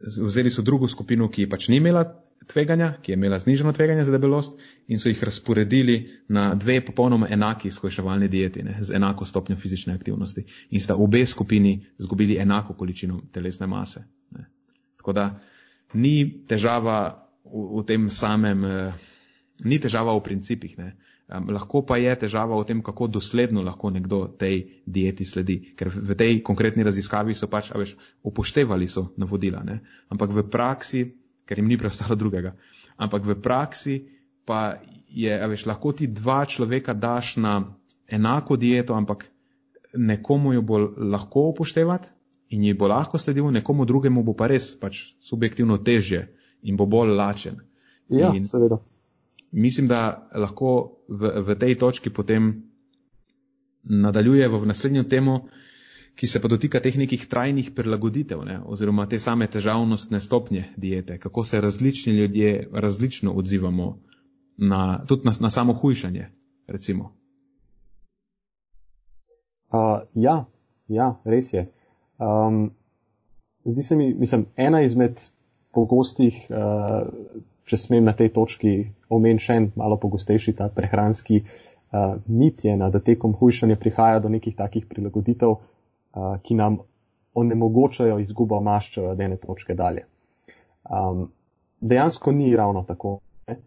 vzeli so drugo skupino, ki pač ni imela tveganja, ki je imela zniženo tveganje za debelost in so jih razporedili na dve popolnoma enaki skojševalni dieti ne, z enako stopnjo fizične aktivnosti. In sta obe skupini zgubili enako količino telesne mase. Ne. Tako da ni težava v, v tem samem, eh, ni težava v principih. Ne. Um, lahko pa je težava v tem, kako dosledno lahko nekdo tej dieti sledi. Ker v tej konkretni raziskavi so pač, veš, upoštevali so navodila, ne? ampak v praksi, ker jim ni preostalo drugega, ampak v praksi pa je, veš, lahko ti dva človeka daš na enako dieto, ampak nekomu jo bo lahko upoštevati in ji bo lahko sledil, nekomu drugemu bo pa res pač subjektivno težje in bo bolj lačen. Ja, in, seveda mislim, da lahko v, v tej točki potem nadaljujemo v naslednjo temo, ki se pa dotika teh nekih trajnih prilagoditev ne, oziroma te same težavnostne stopnje diete, kako se različni ljudje različno odzivamo na, tudi na, na samo hujšanje. Recimo. Uh, ja, ja, res je. Um, zdi se mi, mislim, ena izmed pogostih uh, če smem na tej točki omeniti še en malo pogostejši ta prehranski uh, mit, je, da tekom hujšanja prihaja do nekih takih prilagoditev, uh, ki nam onemogočajo izgubo maščeve od ene točke dalje. Um, dejansko ni ravno tako. Ne?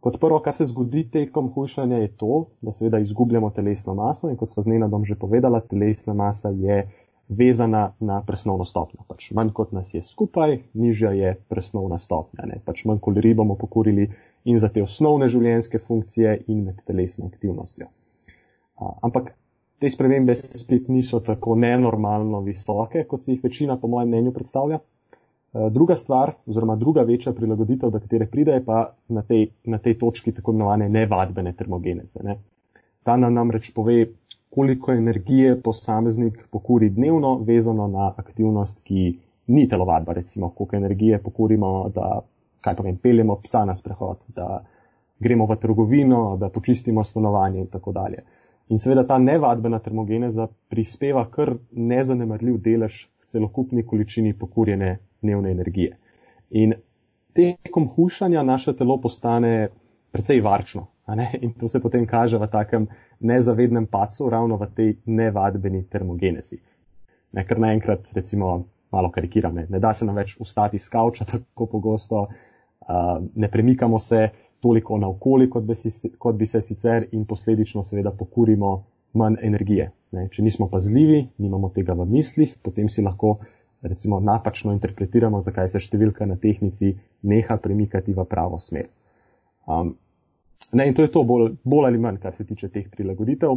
Kot prvo, kar se zgodi tekom hujšanja, je to, da seveda izgubljamo telesno maso in kot sva z Nenadom že povedala, telesna masa je vezana na presnovno stopnjo. Pač manj kot nas je skupaj, nižja je presnovna stopnja. Ne? Pač manj kalorij bomo pokurili in za te osnovne življenjske funkcije in med telesno aktivnostjo. A, ampak te spremembe spet niso tako nenormalno visoke, kot si jih večina, po mojem mnenju, predstavlja. Druga stvar, oziroma druga večja prilagoditev, do katere pride, je pa na tej, na tej točki tako imenovane nevadbene termogeneze. Ne. Ta nam namreč pove, koliko energije posameznik pokuri dnevno, vezano na aktivnost, ki ni telovadba, recimo, koliko energije pokurimo, da, kaj povem, peljemo psa na sprehod, da gremo v trgovino, da počistimo stanovanje in tako dalje. In seveda ta nevadbena termogeneza prispeva kar nezanemarljiv delež k celokupni količini pokurjene dnevne energije. In tekom hušanja naše telo postane precej varčno. In to se potem kaže v takem nezavednem pacu, ravno v tej nevadbeni termogenezi. Ne, ker naenkrat, recimo, malo karikiram, ne, ne da se nam več ustati z kavča tako pogosto, uh, ne premikamo se toliko naokoli, kot si, kot bi se sicer in posledično seveda pokurimo manj energije. Ne. Če nismo pazljivi, nimamo tega v mislih, potem si lahko recimo napačno interpretiramo, zakaj se številka na tehnici neha premikati v pravo smer. Um, Ne, in to je to bolj, bolj ali manj, kar se tiče teh prilagoditev.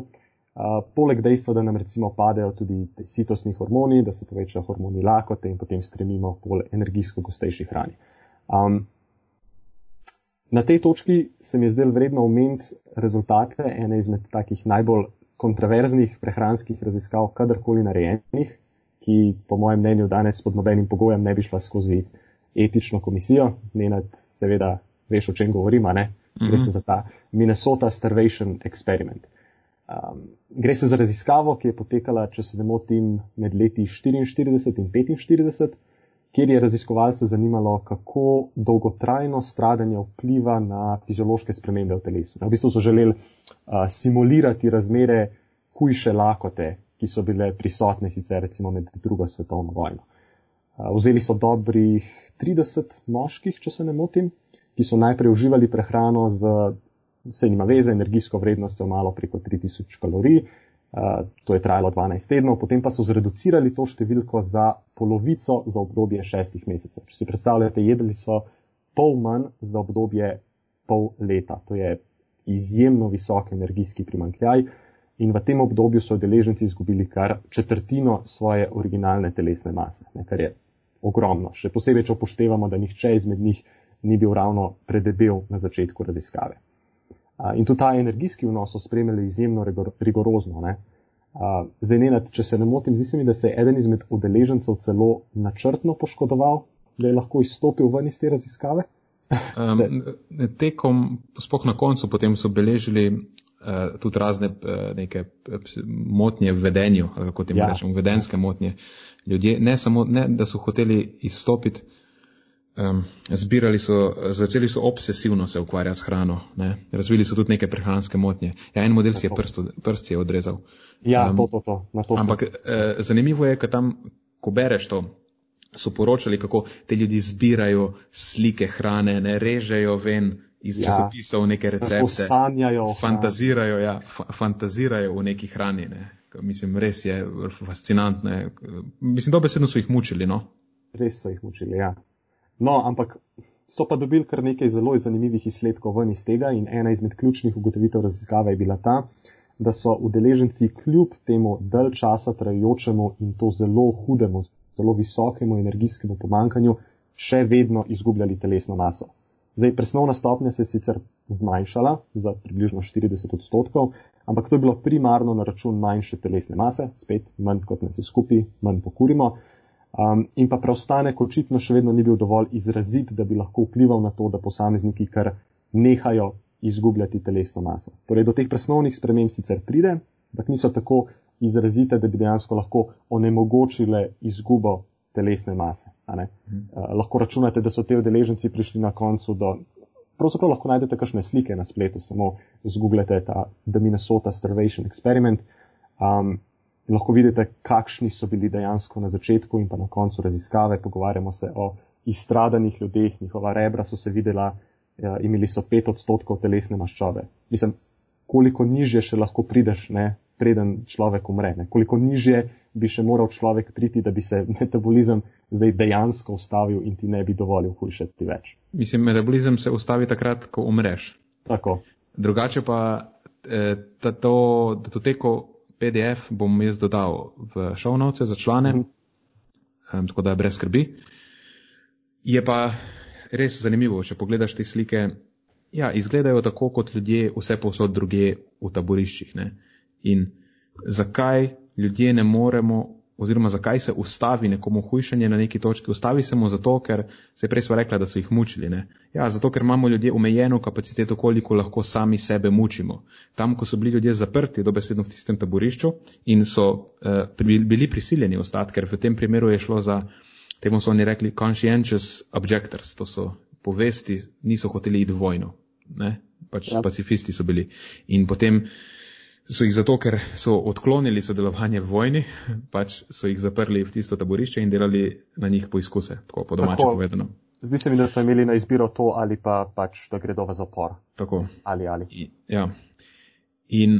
Uh, poleg dejstva, da nam recimo padejo tudi sitosni hormoni, da se povečajo hormoni lakote in potem stremimo k bolj energijsko gostejši hrani. Um, na tej točki se mi je zdelo vredno omeniti rezultate ene izmed takih najbolj kontroverznih prehranskih raziskav, kadarkoli narejenih, ki po mojem mnenju danes pod nobenim pogojem ne bi šla skozi etično komisijo. Nenad, seveda, veš, o čem govorim, ne? Gre se mhm. za ta Minnesota Starvation Experiment. Um, gre se za raziskavo, ki je potekala, če se ne motim, med leti 44 in 45, kjer je raziskovalce zanimalo, kako dolgotrajno stradanje vpliva na fiziološke spremembe v telesu. V bistvu so želeli uh, simulirati razmere hujše lakote, ki so bile prisotne sicer recimo med drugo svetovno vojno. Uh, vzeli so dobrih 30 moških, če se ne motim, ki so najprej uživali prehrano z, se nima veze, energijsko vrednostjo malo preko 3000 kalorij. Uh, to je trajalo 12 tednov, potem pa so zreducirali to številko za polovico za obdobje šestih mesecev. Če si predstavljate, jedli so pol manj za obdobje pol leta. To je izjemno visok energijski primankljaj in v tem obdobju so deleženci izgubili kar četrtino svoje originalne telesne mase, ne, kar je ogromno. Še posebej, če upoštevamo, da nihče izmed njih ni bil ravno predebel na začetku raziskave. In tudi ta energijski vnos so spremljali izjemno rigorozno. Ne? Zdaj, nenad, če se ne motim, zdi se mi, da se je eden izmed udeležencev celo načrtno poškodoval, da je lahko izstopil ven iz te raziskave. um, [LAUGHS] tekom, spoh na koncu, potem so beležili uh, tudi razne uh, neke motnje v vedenju, kako ti ja. rečemo, vedenske motnje. Ljudje ne samo, ne, da so hoteli izstopiti, um, zbirali so, začeli so obsesivno se ukvarjati s hrano, ne? razvili so tudi neke prehranske motnje. Ja, en model si je prst, prst je odrezal. Ja, um, to, to, to. to ampak eh, zanimivo je, ker tam, ko bereš to, so poročali, kako te ljudi zbirajo slike hrane, ne režejo ven iz ja. časopisov neke recepte. Sanjajo. Fantazirajo, ja, fantazirajo v neki hrani. Ne? Mislim, res je fascinantno. Mislim, dobesedno so jih mučili, no? Res so jih mučili, ja. No, ampak so pa dobili kar nekaj zelo zanimivih izsledkov ven iz tega in ena izmed ključnih ugotovitev raziskave je bila ta, da so udeleženci kljub temu dalj časa trajajočemu in to zelo hudemu, zelo visokemu energijskemu pomankanju še vedno izgubljali telesno maso. Zdaj, presnovna stopnja se je sicer zmanjšala za približno 40 odstotkov, ampak to je bilo primarno na račun manjše telesne mase, spet manj kot nas je skupaj, manj pokurimo. Um, in pa preostanek očitno še vedno ni bil dovolj izrazit, da bi lahko vplival na to, da posamezniki kar nehajo izgubljati telesno maso. Torej, do teh presnovnih sprememb sicer pride, ampak niso tako izrazite, da bi dejansko lahko onemogočile izgubo telesne mase. Uh, lahko računate, da so te udeleženci prišli na koncu do. Pravzaprav lahko najdete kakšne slike na spletu, samo zgooglete ta The Minnesota Starvation Experiment. Um, lahko vidite, kakšni so bili dejansko na začetku in pa na koncu raziskave. Pogovarjamo se o izstradanih ljudeh, njihova rebra so se videla, ja, imeli so pet odstotkov telesne maščobe. Mislim, koliko nižje še lahko prideš, ne, preden človek umre, ne, koliko nižje bi še moral človek priti, da bi se [LAUGHS] metabolizem zdaj dejansko ustavil in ti ne bi dovolil hujšati več. Mislim, metabolizem se ustavi takrat, ko umreš. Tako. Drugače pa eh, to datoteko PDF bom jaz dodal v šovnovce za člane, um, tako da brez skrbi. Je pa res zanimivo, če pogledaš te slike, ja, izgledajo tako kot ljudje vse posod druge v taboriščih. Ne? In zakaj ljudje ne moremo oziroma zakaj se ustavi nekomu hujšanje na neki točki. Ustavi se mu zato, ker se prej sva rekla, da so jih mučili. Ne? Ja, zato, ker imamo ljudje omejeno kapaciteto, koliko lahko sami sebe mučimo. Tam, ko so bili ljudje zaprti, dobesedno v tistem taborišču in so uh, bili prisiljeni ostati, ker v tem primeru je šlo za, temu so oni rekli, conscientious objectors, to so povesti, niso hoteli iti vojno. Ne? Pač ja. pacifisti so bili. In potem so jih zato, ker so odklonili sodelovanje v vojni, pač so jih zaprli v tisto taborišče in delali na njih poizkuse, tako po domače tako, povedano. Zdi se mi, da so imeli na izbiro to ali pa pač, da gredo v zapor. Tako. Ali ali. I, ja. In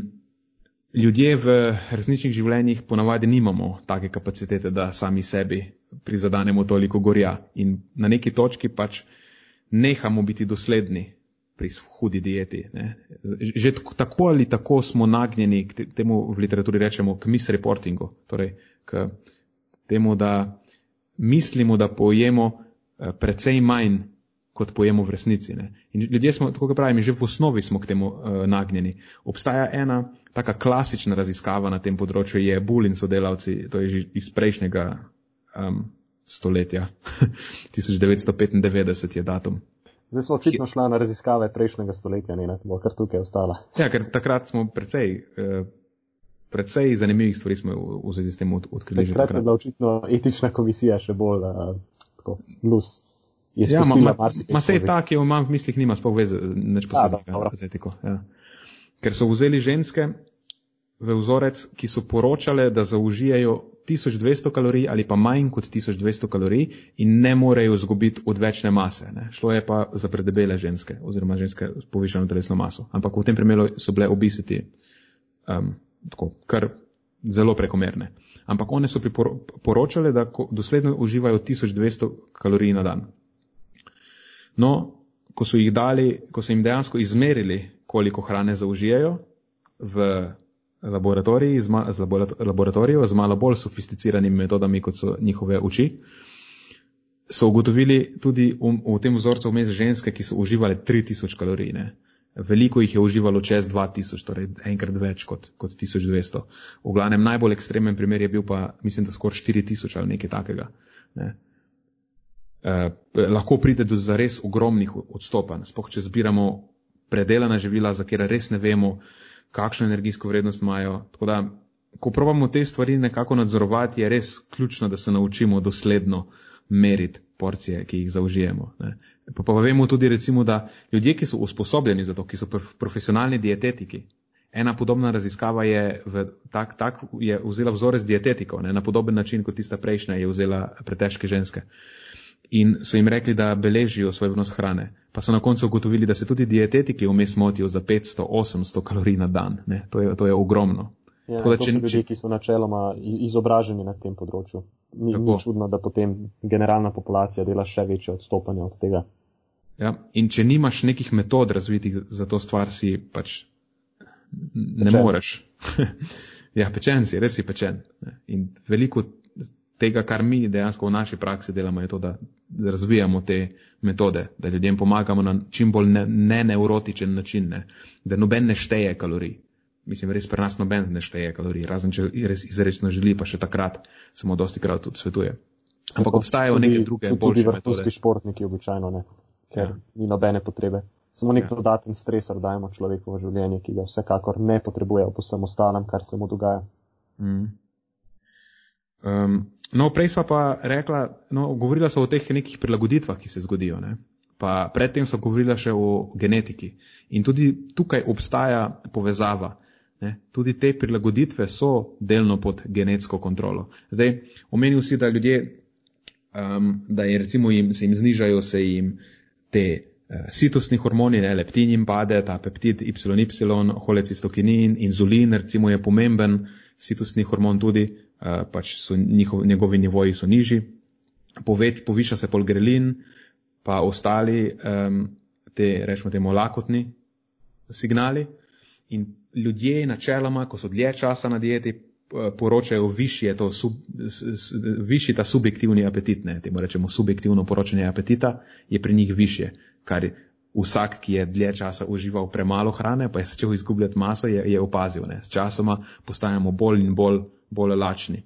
ljudje v resničnih življenjih ponavadi nimamo take kapacitete, da sami sebi prizadanemo toliko gorja. In na neki točki pač nehamo biti dosledni pri hudi dieti. Ne. Že tako ali tako smo nagnjeni k temu v literaturi rečemo k misreportingu, torej k temu, da mislimo, da pojemo eh, precej manj, kot pojemo v resnici. Ne. In ljudje smo, tako kot pravim, že v osnovi smo k temu uh, nagnjeni. Obstaja ena taka klasična raziskava na tem področju, je Bull in sodelavci, to je že iz prejšnjega um, stoletja, [LAUGHS] 1995 je datum. Zdaj smo očitno šla na raziskave prejšnjega stoletja, ne, bo kar tukaj ostala. Ja, ker takrat smo precej, eh, precej zanimivih stvari smo v zvezi s tem odkrili. Takrat, takrat je bila očitno etična komisija še bolj uh, tako, plus. Ja, ma, ma, ma sej ta, ki jo imam v mislih, nima sploh veze, neč posebej z etiko. Ja. Ker so vzeli ženske v vzorec, ki so poročale, da zaužijajo 1200 kalorij ali pa manj kot 1200 kalorij in ne morejo zgubiti odvečne mase. Ne. Šlo je pa za predebele ženske oziroma ženske s povišeno telesno maso. Ampak v tem primeru so bile obisiti um, tako, kar zelo prekomerne. Ampak one so poročale, da dosledno uživajo 1200 kalorij na dan. No, ko so jih dali, ko so jim dejansko izmerili, koliko hrane zaužijajo v laboratoriji, z, ma, z laboratorijo, z malo bolj sofisticiranimi metodami, kot so njihove oči, so ugotovili tudi v, v tem vzorcu vmes ženske, ki so uživale 3000 kalorij. Ne. Veliko jih je uživalo čez 2000, torej enkrat več kot, kot 1200. V glavnem najbolj ekstremen primer je bil pa, mislim, da skoraj 4000 ali nekaj takega. Ne. Eh, lahko pride do zares ogromnih odstopanj, spoh če zbiramo predelana živila, za kjer res ne vemo, kakšno energijsko vrednost imajo. Tako da, ko probamo te stvari nekako nadzorovati, je res ključno, da se naučimo dosledno meriti porcije, ki jih zaužijemo. Ne. Pa, pa vemo tudi, recimo, da ljudje, ki so usposobljeni za to, ki so profesionalni dietetiki, ena podobna raziskava je, v, tak, tak, je vzela vzorec dietetikov, ne, na podoben način kot tista prejšnja je vzela pretežke ženske. In so jim rekli, da beležijo svoj vnos hrane pa so na koncu ugotovili, da se tudi dietetiki vmes motijo za 500-800 kalorij na dan. To je, to je ogromno. Ja, Tako, to če, so ljudje, ki so načeloma izobraženi na tem področju. Ni, ni čudno, da potem generalna populacija dela še večje odstopanje od tega. Ja, in če nimaš nekih metod razvitih za to stvar, si pač ne pečen. moreš. [LAUGHS] ja, pečen si, res si pečen. In veliko tega, kar mi dejansko v naši praksi delamo, je to, da razvijamo te metode, da ljudem pomagamo na čim bolj neneurotičen ne način, ne? da noben ne šteje kalorij. Mislim, res pri nas noben ne šteje kalorij, razen če res izrečno želi, pa še takrat se mu dosti krat tudi svetuje. Ampak obstajajo neke druge, boljše metode. Tudi športniki običajno ne, ker ja. ni nobene potrebe. Samo nek ja. dodaten stresor dajemo človeku v življenje, ki ga vsekakor ne potrebuje po vsem ostalem, kar se mu dogaja. Mm. Um, no, prej sva pa rekla, no, govorila so o teh nekih prilagoditvah, ki se zgodijo. Ne? Pa predtem so govorila še o genetiki. In tudi tukaj obstaja povezava, Ne? Tudi te prilagoditve so delno pod genetsko kontrolo. Zdaj, omenil si, da ljudje, um, da je recimo jim, se jim znižajo, se jim te uh, sitostni hormoni, ne, leptin jim pade, ta peptid YY, holecistokinin, inzulin recimo je pomemben, sitostni hormon tudi, pač so njihov, njegovi nivoji so nižji, Poveč, poviša se polgrelin, pa ostali um, te, rečemo temu, lakotni signali. In ljudje načeloma, ko so dlje časa na dieti, poročajo višji, to sub, višji ta subjektivni apetit, ne, temu rečemo subjektivno poročanje apetita, je pri njih više, kar vsak, ki je dlje časa užival premalo hrane, pa je začel izgubljati maso, je, je opazil. Ne. S časoma postajamo bolj in bolj, bolj lačni.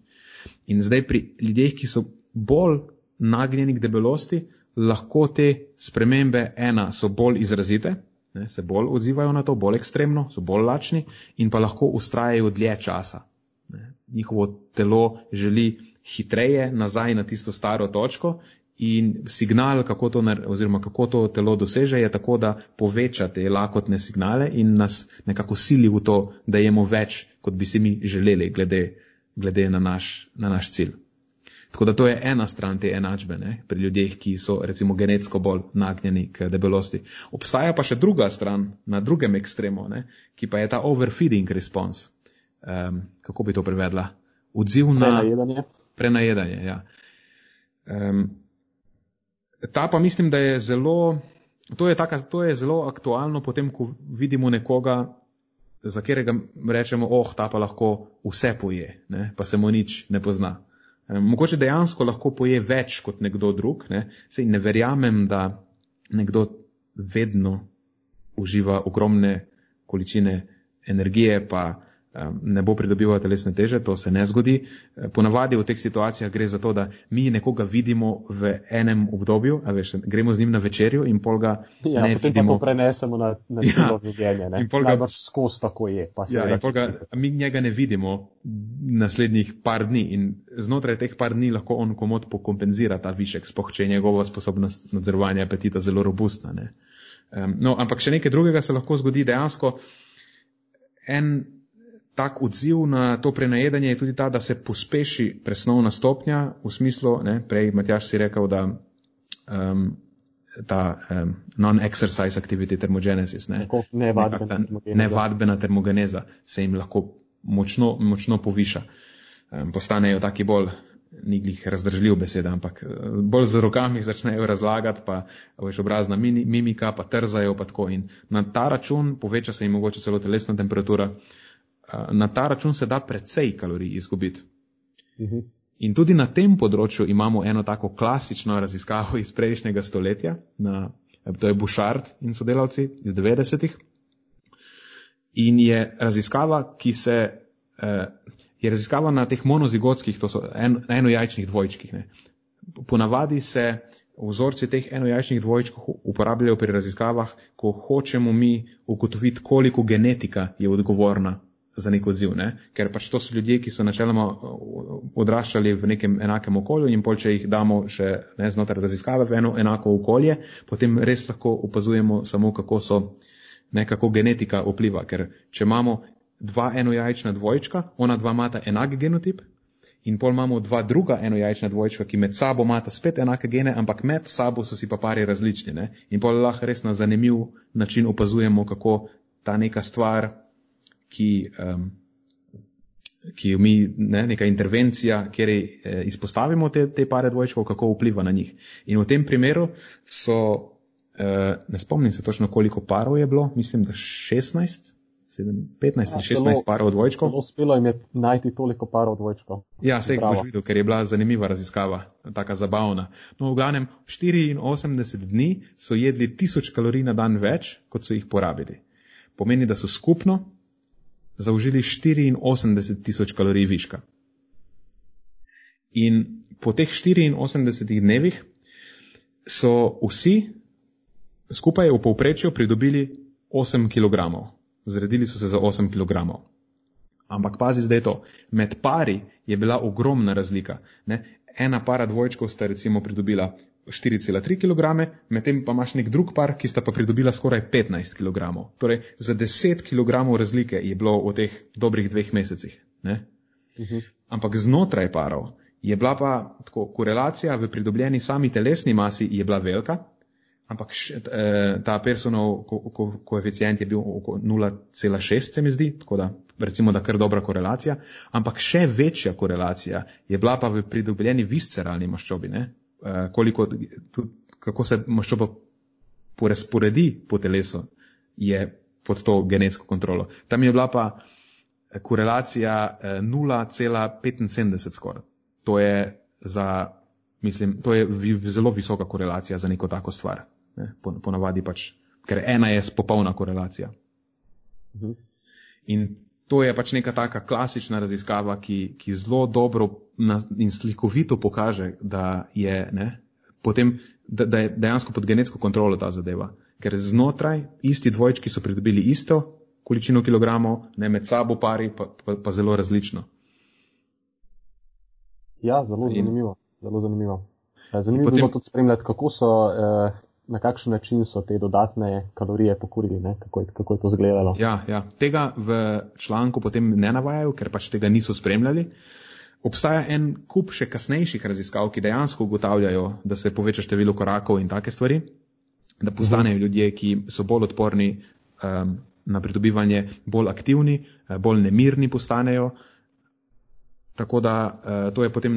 In zdaj pri ljudeh, ki so bolj nagnjeni k debelosti, lahko te spremembe, ena, so bolj izrazite, ne, se bolj odzivajo na to, bolj ekstremno, so bolj lačni in pa lahko ustrajajo dlje časa. Ne. Njihovo telo želi hitreje nazaj na tisto staro točko in signal, kako to, oziroma kako to telo doseže, je tako, da poveča te lakotne signale in nas nekako sili v to, da jemo več, kot bi si mi želeli, glede, glede na, naš, na naš cilj. Tako da to je ena stran te enačbe ne, pri ljudeh, ki so recimo genetsko bolj nagnjeni k debelosti. Obstaja pa še druga stran, na drugem ekstremu, ne, ki pa je ta overfeeding response. Um, kako bi to prevedla? Odziv na Prenajedanje. prenajedanje. Ja. Um, ta pa mislim, da je zelo, to je, taka, to je zelo aktualno potem, ko vidimo nekoga, za katerega rečemo, oh, ta pa lahko vse poje, ne, pa se mu nič ne pozna. Mogoče dejansko lahko poje več kot nekdo drug. Ne? Sej ne verjamem, da nekdo vedno uživa ogromne količine energije, pa ne bo pridobival telesne teže, to se ne zgodi. Ponavadi v teh situacijah gre za to, da mi nekoga vidimo v enem obdobju, veš, gremo z njim na večerjo in pol ga Ja, ne potem vidimo. pa to prenesemo na, na Ja. celo življenje. ne. In pol ga- Najbrž skozi tako je. Pa Ja, in pol ga, mi njega ne vidimo naslednjih par dni in znotraj teh par dni lahko on komod pokompenzira ta višek, spoh če je njegova sposobnost nadzorovanja apetita zelo robustna. Ne? Um, no, ampak še nekaj drugega se lahko zgodi dejansko. En tak odziv na to prenajedanje je tudi ta, da se pospeši presnovna stopnja v smislu, ne, prej Matjaš si rekel, da um, ta um, non-exercise activity thermogenesis, ne, Tako nevadbena ta termogeneza. nevadbena termogeneza se jim lahko močno, močno poviša. Um, postanejo taki bolj, ni glih razdržljiv beseda, ampak eh, bolj z rokami začnejo razlagati, pa veš obrazna mimika, pa trzajo, pa tako. In na ta račun poveča se jim mogoče celo telesna temperatura. Uh, na ta račun se da precej kalorij izgubiti. Mhm. In tudi na tem področju imamo eno tako klasično raziskavo iz prejšnjega stoletja, na, to je Bouchard in sodelavci iz 90-ih. In je raziskava, ki se, eh, je raziskava na teh monozigotskih, to so en, enojajčnih dvojčkih. Ne. Ponavadi se vzorci teh enojajčnih dvojčkov uporabljajo pri raziskavah, ko hočemo mi ugotoviti, koliko genetika je odgovorna za nek odziv, ne? ker pač to so ljudje, ki so načeloma odraščali v nekem enakem okolju in pol, če jih damo še ne, znotraj raziskave v eno enako okolje, potem res lahko opazujemo samo, kako so nekako genetika vpliva. Ker če imamo dva enojajčna dvojčka, ona dva imata enak genotip in pol imamo dva druga enojajčna dvojčka, ki med sabo imata spet enake gene, ampak med sabo so si pa pari različni. Ne? In pol lahko res na zanimiv način opazujemo, kako ta neka stvar, ki, um, ki jo mi, ne, neka intervencija, kjer eh, izpostavimo te, te pare dvojčkov, kako vpliva na njih. In v tem primeru so, eh, ne spomnim se točno, koliko parov je bilo, mislim, da 16, 7, 15 Ja, ali celo- 16 parov dvojčkov. Celo Uspelo jim je najti toliko parov dvojčkov. Ja, sej Bravo. boš videl, ker je bila zanimiva raziskava, taka zabavna. No, v glavnem, 84 dni so jedli 1000 kalorij na dan več, kot so jih porabili. Pomeni, da so skupno zaužili 84 tisoč kalorij viška. In po teh 84 dnevih so vsi skupaj v povprečju pridobili 8 kg. Zredili so se za 8 kg. Ampak pazi zdaj to, med pari je bila ogromna razlika. Ne? Ena para dvojčkov sta recimo pridobila 4,3 kg, medtem pa imaš nek drug par, ki sta pa pridobila skoraj 15 kg. Torej, za 10 kg razlike je bilo v teh dobrih dveh mesecih. Uh Mhm. -huh. Ampak znotraj parov je bila pa tako, korelacija v pridobljeni sami telesni masi je bila velika, ampak š, eh, ta personov ko, ko, koeficient je bil okoli 0,6, se mi zdi, tako da recimo, da kar dobra korelacija, ampak še večja korelacija je bila pa v pridobljeni visceralni maščobi, ne? Eh, koliko, tudi, kako se maščoba porazporedi po telesu, je pod to genetsko kontrolo. Tam je bila pa korelacija eh, 0,75 skoraj. To je za, mislim, to je zelo visoka korelacija za neko tako stvar. Ne? Po- Ponavadi pač, ker ena je popolna korelacija. Mhm. In to je pač neka taka klasična raziskava, ki, ki zelo dobro in slikovito pokaže, da je, ne, potem, da, da je dejansko pod genetsko kontrolo ta zadeva. Ker znotraj isti dvojčki so pridobili isto količino kilogramov, ne med sabo pari, pa, pa, pa zelo različno. Ja, zelo In- zanimivo. Zelo zanimivo. Zanimivo potem- je bilo tudi spremljati, kako so, eh, na kakšen način so te dodatne kalorije pokurili, ne? kako, je, kako je to izgledalo. Ja, ja. Tega v članku potem ne navajajo, ker pač tega niso spremljali. Obstaja en kup še kasnejših raziskav, ki dejansko ugotavljajo, da se poveča število korakov in take stvari, da postanejo ljudje, ki so bolj odporni um, na pridobivanje, bolj aktivni, eh, bolj nemirni postanejo. Tako da uh, to je potem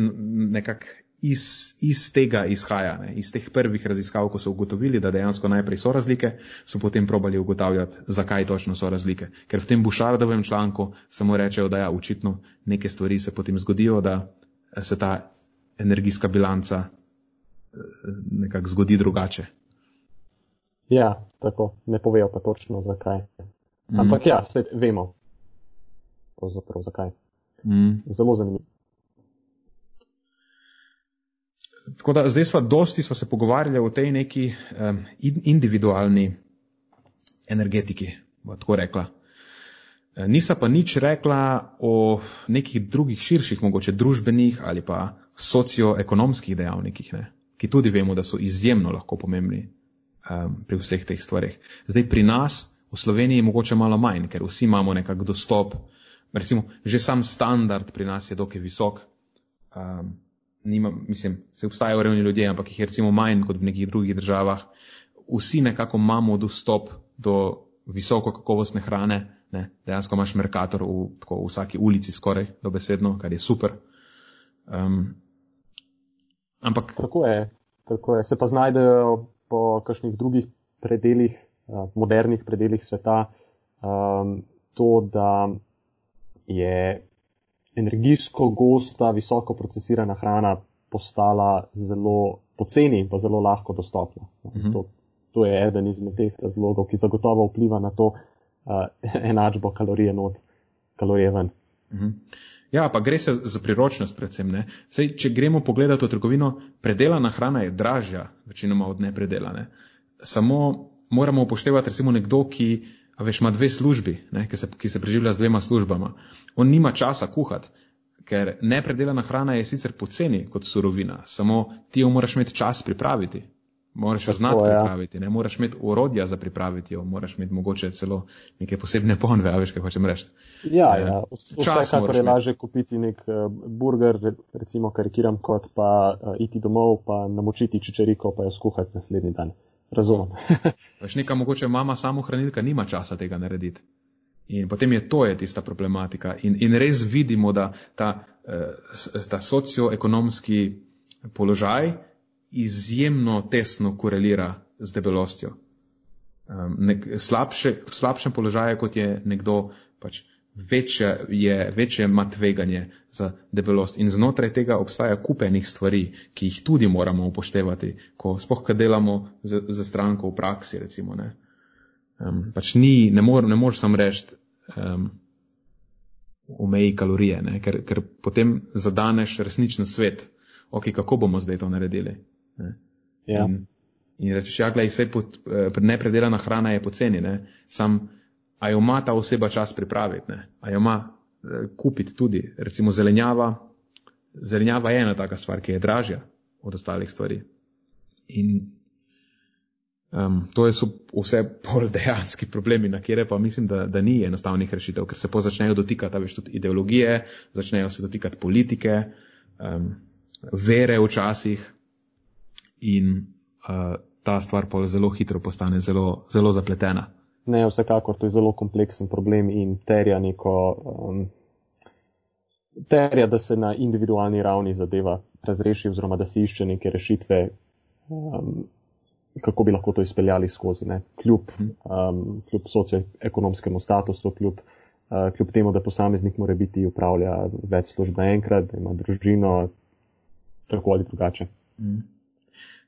nekako iz, iz tega izhaja, ne? iz teh prvih raziskav, ko so ugotovili, da dejansko najprej so razlike, so potem probali ugotavljati, zakaj točno so razlike. Ker v tem Bušardovem članku samo rečejo, da ja, očitno neke stvari se potem zgodijo, da se ta energijska bilanca eh, nekako zgodi drugače. Ja, tako, ne povejo pa točno zakaj. Mhm. Ampak ja, se vemo. Pravzaprav zakaj. Mm. Zelo zanimivo. Tako da zdaj smo dosti smo se pogovarjali o tej neki um, individualni energetiki, bo tako rekla. Nisa pa nič rekla o nekih drugih širših, mogoče družbenih ali pa socioekonomskih dejavnikih, ne? ki tudi vemo, da so izjemno lahko pomembni um, pri vseh teh stvarih. Zdaj pri nas v Sloveniji mogoče malo manj, ker vsi imamo nekak dostop, recimo že sam standard pri nas je dokaj visok. Um, nima, mislim, se obstajajo revni ljudje, ampak jih je recimo manj kot v nekih drugih državah. Vsi nekako imamo dostop do visoko kakovostne hrane, ne? dejansko imaš merkator v, tako, v vsaki ulici skoraj dobesedno, kar je super. Um, ampak Tako je, tako je. Se pa znajdejo po kakšnih drugih predeljih, uh, modernih predeljih sveta, um, to, da je energijsko gosta, visoko procesirana hrana postala zelo poceni in pa zelo lahko dostopna. Uh Mhm. -huh. to, to je eden izmed teh razlogov, ki zagotovo vpliva na to uh, enačbo kalorije not, kalorije ven. Mhm. Ja, pa gre se za priročnost predvsem. Ne? Sej, če gremo pogledati v trgovino, predelana hrana je dražja, večinoma od nepredelane. Samo moramo upoštevati recimo nekdo, ki a veš, ima dve službi, ne? ki, se, ki se preživlja z dvema službama. On nima časa kuhati, ker nepredelana hrana je sicer poceni kot surovina, samo ti jo moraš imeti čas pripraviti. Moraš jo znati ja. pripraviti, ne moraš imeti urodja za pripraviti jo, moraš imeti mogoče celo neke posebne ponve, veš, kaj hočem reči. Ja, ja. vsekakor je lažje kupiti nek uh, burger, re- recimo karikiram, kot pa uh, iti domov, pa namočiti čičeriko, pa jo skuhati naslednji dan. Razumem. [LAUGHS] Veš, neka mogoče mama samohranilka nima časa tega narediti. In potem je to je tista problematika. In, in res vidimo, da ta, eh, ta socioekonomski položaj izjemno tesno korelira z debelostjo. Um, nek, slabše, v slabšem položaju, kot je nekdo, pač večje, je, večje ima tveganje za debelost. In znotraj tega obstaja kupenih stvari, ki jih tudi moramo upoštevati, ko spoh, kad delamo za, za stranko v praksi, recimo. Ne, um, pač ni, ne, mor, ne moreš sam reči, um, omeji kalorije, ne, ker, ker potem zadaneš resničen svet. Ok, kako bomo zdaj to naredili? Ne? Ja. In, in rečeš, ja, gledaj, vse pod, eh, nepredelana hrana je poceni, ne? sam, a jo ima ta oseba čas pripraviti, ne? a jo ima eh, kupiti tudi, recimo zelenjava. Zelenjava je ena taka stvar, ki je dražja od ostalih stvari. In um, to so vse bolj [LAUGHS] dejanski problemi, na kjer pa mislim, da, da ni enostavnih rešitev, ker se po začnejo dotikati več tudi ideologije, začnejo se dotikati politike, um, vere včasih in uh, ta stvar pa zelo hitro postane zelo, zelo zapletena. Ne, vsekakor to je zelo kompleksen problem in terja neko. Um, terja, da se na individualni ravni zadeva razreši, oziroma da se išče neke rešitve, um, kako bi lahko to izpeljali skozi, ne? kljub, um, kljub socioekonomskemu statusu, kljub, uh, kljub temu, da posameznik mora biti upravlja več služb naenkrat, da ima družino, tako ali drugače. Mm.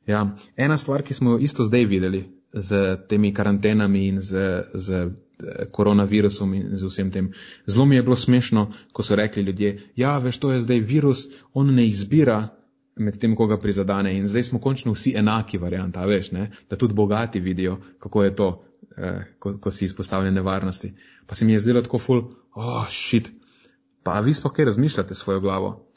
Ja, ena stvar, ki smo jo isto zdaj videli z temi karantenami in z, z eh, koronavirusom in z vsem tem. Zelo mi je bilo smešno, ko so rekli ljudje, ja, veš, to je zdaj virus, on ne izbira med tem, koga prizadane in zdaj smo končno vsi enaki varianta, veš, ne? da tudi bogati vidijo, kako je to, eh, ko, ko si izpostavljen nevarnosti. Pa se mi je zdelo tako ful, oh, shit. Pa vi sploh kaj razmišljate svojo glavo?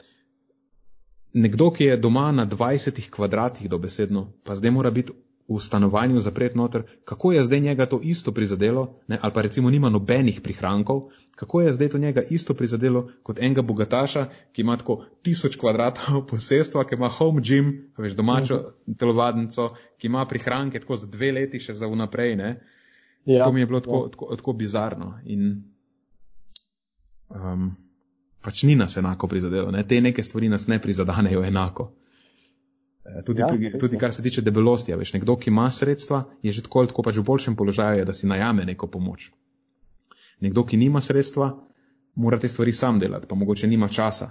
Nekdo, ki je doma na 20 kvadratih dobesedno, pa zdaj mora biti v stanovanju zapret noter, kako je zdaj njega to isto prizadelo, ne, ali pa recimo nima nobenih prihrankov, kako je zdaj to njega isto prizadelo kot enega bogataša, ki ima tako tisoč kvadratov [LAUGHS] posestva, ki ima home gym, veš, domačo mhm. telovadnico, ki ima prihranke tako za dve leti še za vnaprej, ne. Ja, to mi je bilo tako, ja. tako, tako bizarno. In, um, pač ni nas enako prizadelo. Ne? Te neke stvari nas ne prizadanejo enako. E, tudi, ja, pri, tudi kar se tiče debelosti, veš, nekdo, ki ima sredstva, je že tako, tako pač v boljšem položaju, da si najame neko pomoč. Nekdo, ki nima sredstva, mora te stvari sam delati, pa mogoče nima časa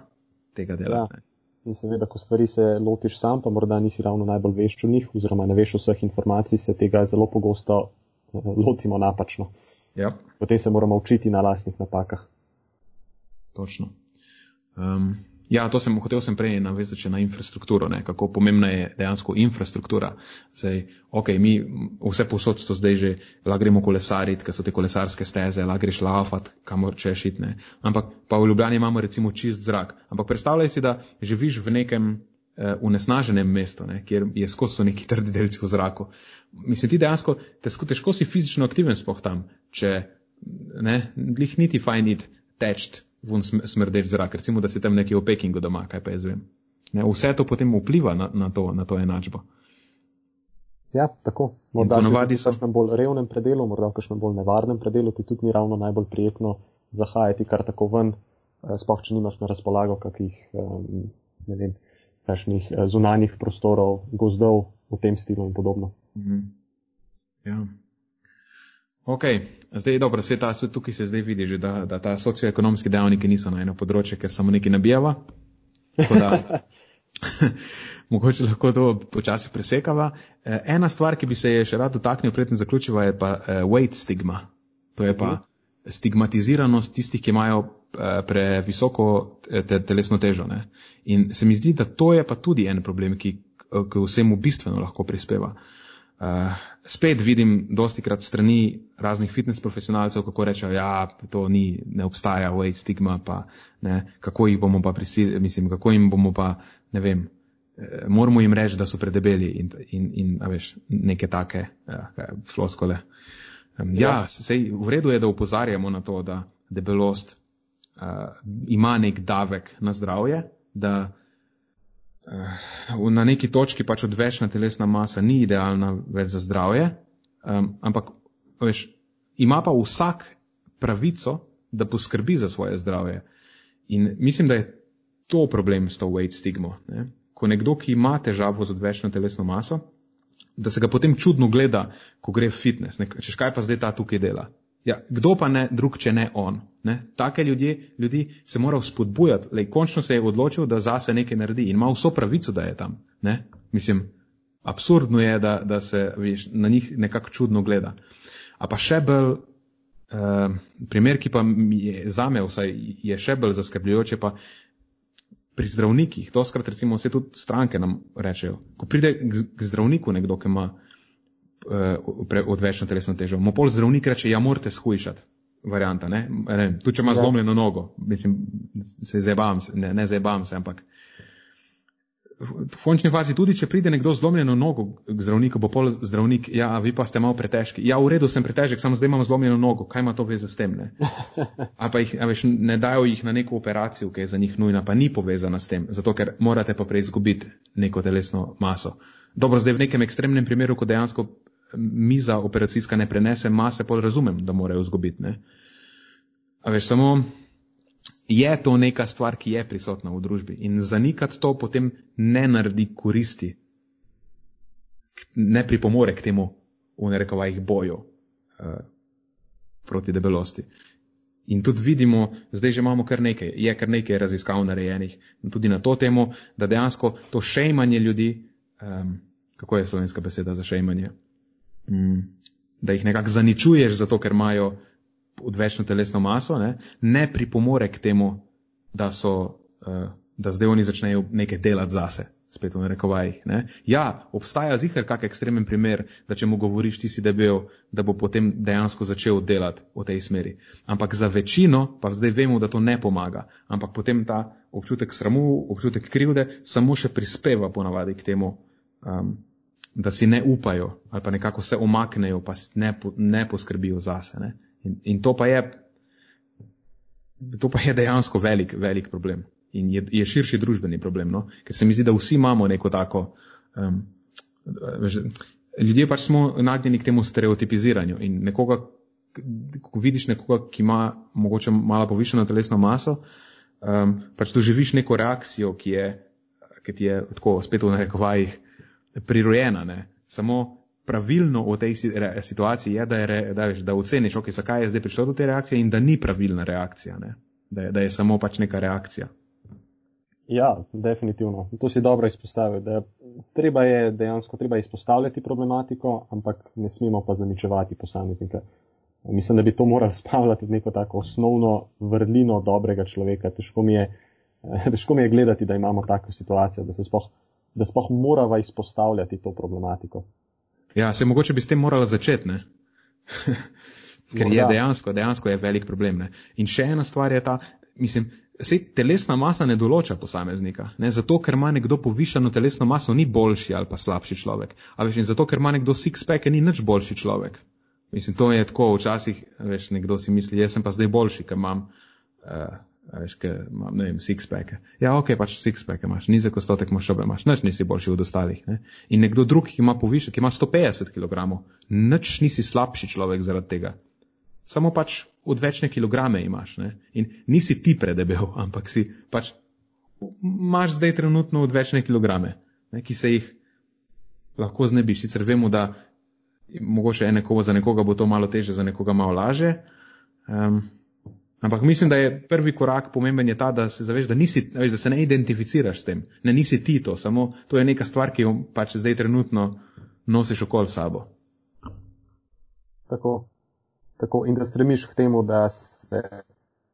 tega delati. Ja. In seveda, ko stvari se lotiš sam, pa morda nisi ravno najbolj vešč v njih, oziroma ne veš vseh informacij, se tega zelo pogosto eh, lotimo napačno. Ja. Potem se moramo učiti na lastnih napakah. Točno. Um, ja, to sem hotel sem prej navezati na infrastrukturo, ne, kako pomembna je dejansko infrastruktura. Zdaj, ok, mi vse posod to zdaj že lagremo kolesariti, ker so te kolesarske steze, lagreš lafat, kamor češ itne. Ampak pa v Ljubljani imamo recimo čist zrak. Ampak predstavljaj si, da živiš v nekem uh, unesnaženem mestu, ne, kjer je skozi so neki trdi delci v zraku. Mislim, ti dejansko težko, težko si fizično aktiven spoh tam, če ne, glih niti fajn id teč vun smrdeč zrak, recimo, da si tam nekje v Pekingu doma, kaj pa jaz vem. Ne, vse to potem vpliva na, na, to, na to enačbo. Ja, tako. Morda v kakšnem bolj revnem predelu, morda v kakšnem bolj nevarnem predelu ti tudi ni ravno najbolj prijetno zahajati kar tako ven, eh, spoh, če nimaš na razpolago kakih, ne vem, kakšnih eh, zunanjih prostorov, gozdov v tem stilu in podobno. Mhm. Ja. Ok, zdaj je dobro, vse ta tukaj se zdaj vidi, že, da, da ta socioekonomski dejavniki niso na eno področje, ker samo nekaj nabijava. Da, [LAUGHS] mogoče lahko to počasi presekava. Eh, ena stvar, ki bi se je še rad dotaknil, predtem zaključiva, je pa uh, weight stigma. To je pa mhm. stigmatiziranost tistih, ki imajo uh, previsoko te, telesno težo. Ne? In se mi zdi, da to je pa tudi en problem, ki, ki vsemu bistveno lahko prispeva. Uh, Uh, spet vidim dosti krat strani raznih fitness profesionalcev, kako rečejo, ja, to ni, ne obstaja weight stigma, pa ne, kako jih bomo pa prisilili, mislim, kako jim bomo pa, ne vem, eh, moramo jim reči, da so predebeli in, in, in veš, neke take ja, floskole. Um, ja, ja. sej v redu je, da upozarjamo na to, da debelost uh, ima nek davek na zdravje, da uh, na neki točki pač odvečna telesna masa ni idealna več za zdravje, um, ampak veš, ima pa vsak pravico, da poskrbi za svoje zdravje. In mislim, da je to problem s to weight stigmo. Ne? Ko nekdo, ki ima težavo z odvečno telesno maso, da se ga potem čudno gleda, ko gre v fitness. Ne? Češ kaj pa zdaj ta tukaj dela? Ja, kdo pa ne drug, če ne on? Ne? Take ljudje, ljudi se mora spodbujati. Lej, končno se je odločil, da zase nekaj naredi in ima vso pravico, da je tam. Ne? Mislim, absurdno je, da, da se viš, na njih nekako čudno gleda. A pa še bolj, uh, primer, ki pa je zame vsaj je še bolj zaskrbljujoče, pa pri zdravnikih, toskrat recimo vse tudi stranke nam rečejo, ko pride k zdravniku nekdo, ki ima uh, odvečno telesno težo. Mopol zdravnik reče, ja, morate shujšati. Varianta, ne? ne tu, če ima ja. zlomljeno nogo, mislim, se zabavam, ne, ne zabavam se, ampak v končni fazi, tudi če pride nekdo zlomljeno nogo k zdravniku, bo pol zdravnik, ja, vi pa ste malo pretežki. Ja, v redu sem pretežek, samo zdaj imam zlomljeno nogo, kaj ima to veze s tem? Ne? [LAUGHS] A pa jih, a veš, ne dajo jih na neko operacijo, ki je za njih nujna, pa ni povezana s tem, zato ker morate pa prej izgubiti neko telesno maso. Dobro, zdaj v nekem ekstremnem primeru, ko dejansko miza operacijska ne prenese mase, pol razumem, da morajo izgubiti. Ne? A veš, samo je to neka stvar, ki je prisotna v družbi in zanikati to potem ne naredi koristi, ne pripomore k temu, v narekovajih, boju uh, proti debelosti. In tudi vidimo, zdaj že imamo kar nekaj, je kar nekaj raziskav narejenih tudi na to temo, da dejansko to šejmanje ljudi, um, kako je slovenska beseda za šejmanje, um, da jih nekako zaničuješ zato, ker imajo odvečno telesno maso, ne, ne pripomore k temu, da, so, uh, da zdaj oni začnejo nekaj delati zase, spet v narekovajih. Ne. Ja, obstaja zihar kak ekstremen primer, da če mu govoriš, ti si debel, da bo potem dejansko začel delati v tej smeri. Ampak za večino, pa zdaj vemo, da to ne pomaga, ampak potem ta občutek sramu, občutek krivde samo še prispeva ponavadi k temu. Um, da si ne upajo ali pa nekako se omaknejo, pa ne, ne poskrbijo zase. Ne. In, in to, pa je, to pa je dejansko velik, velik problem. In je, je širši družbeni problem, no? ker se mi zdi, da vsi imamo neko tako. Um, ljudje pač smo nagnjeni k temu stereotipiziranju in nekoga, ko vidiš nekoga, ki ima mogoče malo povišeno telesno maso, um, pač doživiš neko reakcijo, ki je, ki ti je tako spet v narekovajih prirojena. Ne? Samo pravilno v tej situaciji je, da, je, da, da oceniš, okay, zakaj je zdaj prišlo do te reakcije in da ni pravilna reakcija, da je, da je samo pač neka reakcija. Ja, definitivno. To si dobro izpostavil. Da treba je dejansko treba izpostavljati problematiko, ampak ne smemo pa zaničevati posameznika. Mislim, da bi to morali spravljati neko tako osnovno vrlino dobrega človeka. Težko mi je, [LAUGHS] težko mi je gledati, da imamo tako situacijo, da se spoh, da spoh morava izpostavljati to problematiko. Ja, se mogoče bi s tem morala začeti, ne? [LAUGHS] Ker je dejansko, dejansko je velik problem. Ne? In še ena stvar je ta, mislim, se telesna masa ne določa posameznika. Ne? Zato, ker ima nekdo povišano telesno maso, ni boljši ali pa slabši človek. A veš, in zato, ker ima nekdo six-pack, ni nič boljši človek. Mislim, to je tako, včasih, veš, nekdo si misli, jaz sem pa zdaj boljši, ker imam. Uh, veš, ker imam, ne vem, six-pack. Ja, ok, pač six-pack imaš, nizek ostotek imaš, šobe imaš, nič nisi boljši od ostalih. Ne? In nekdo drug, ki ima povišek, ki ima 150 kg, nič nisi slabši človek zaradi tega. Samo pač odvečne kilograme imaš. Ne? In nisi ti predebel, [LAUGHS] ampak si pač imaš zdaj trenutno odvečne kilograme, ne? ki se jih lahko znebiš. Sicer vemo, da mogoče je nekoga, za nekoga bo to malo teže, za nekoga malo laže. Um, Ampak mislim, da je prvi korak pomemben je ta, da se zaveš, da, nisi, veš, da se ne identificiraš s tem. Ne nisi ti to, samo to je neka stvar, ki jo pač zdaj trenutno nosiš okoli sabo. Tako, tako in da stremiš k temu, da se.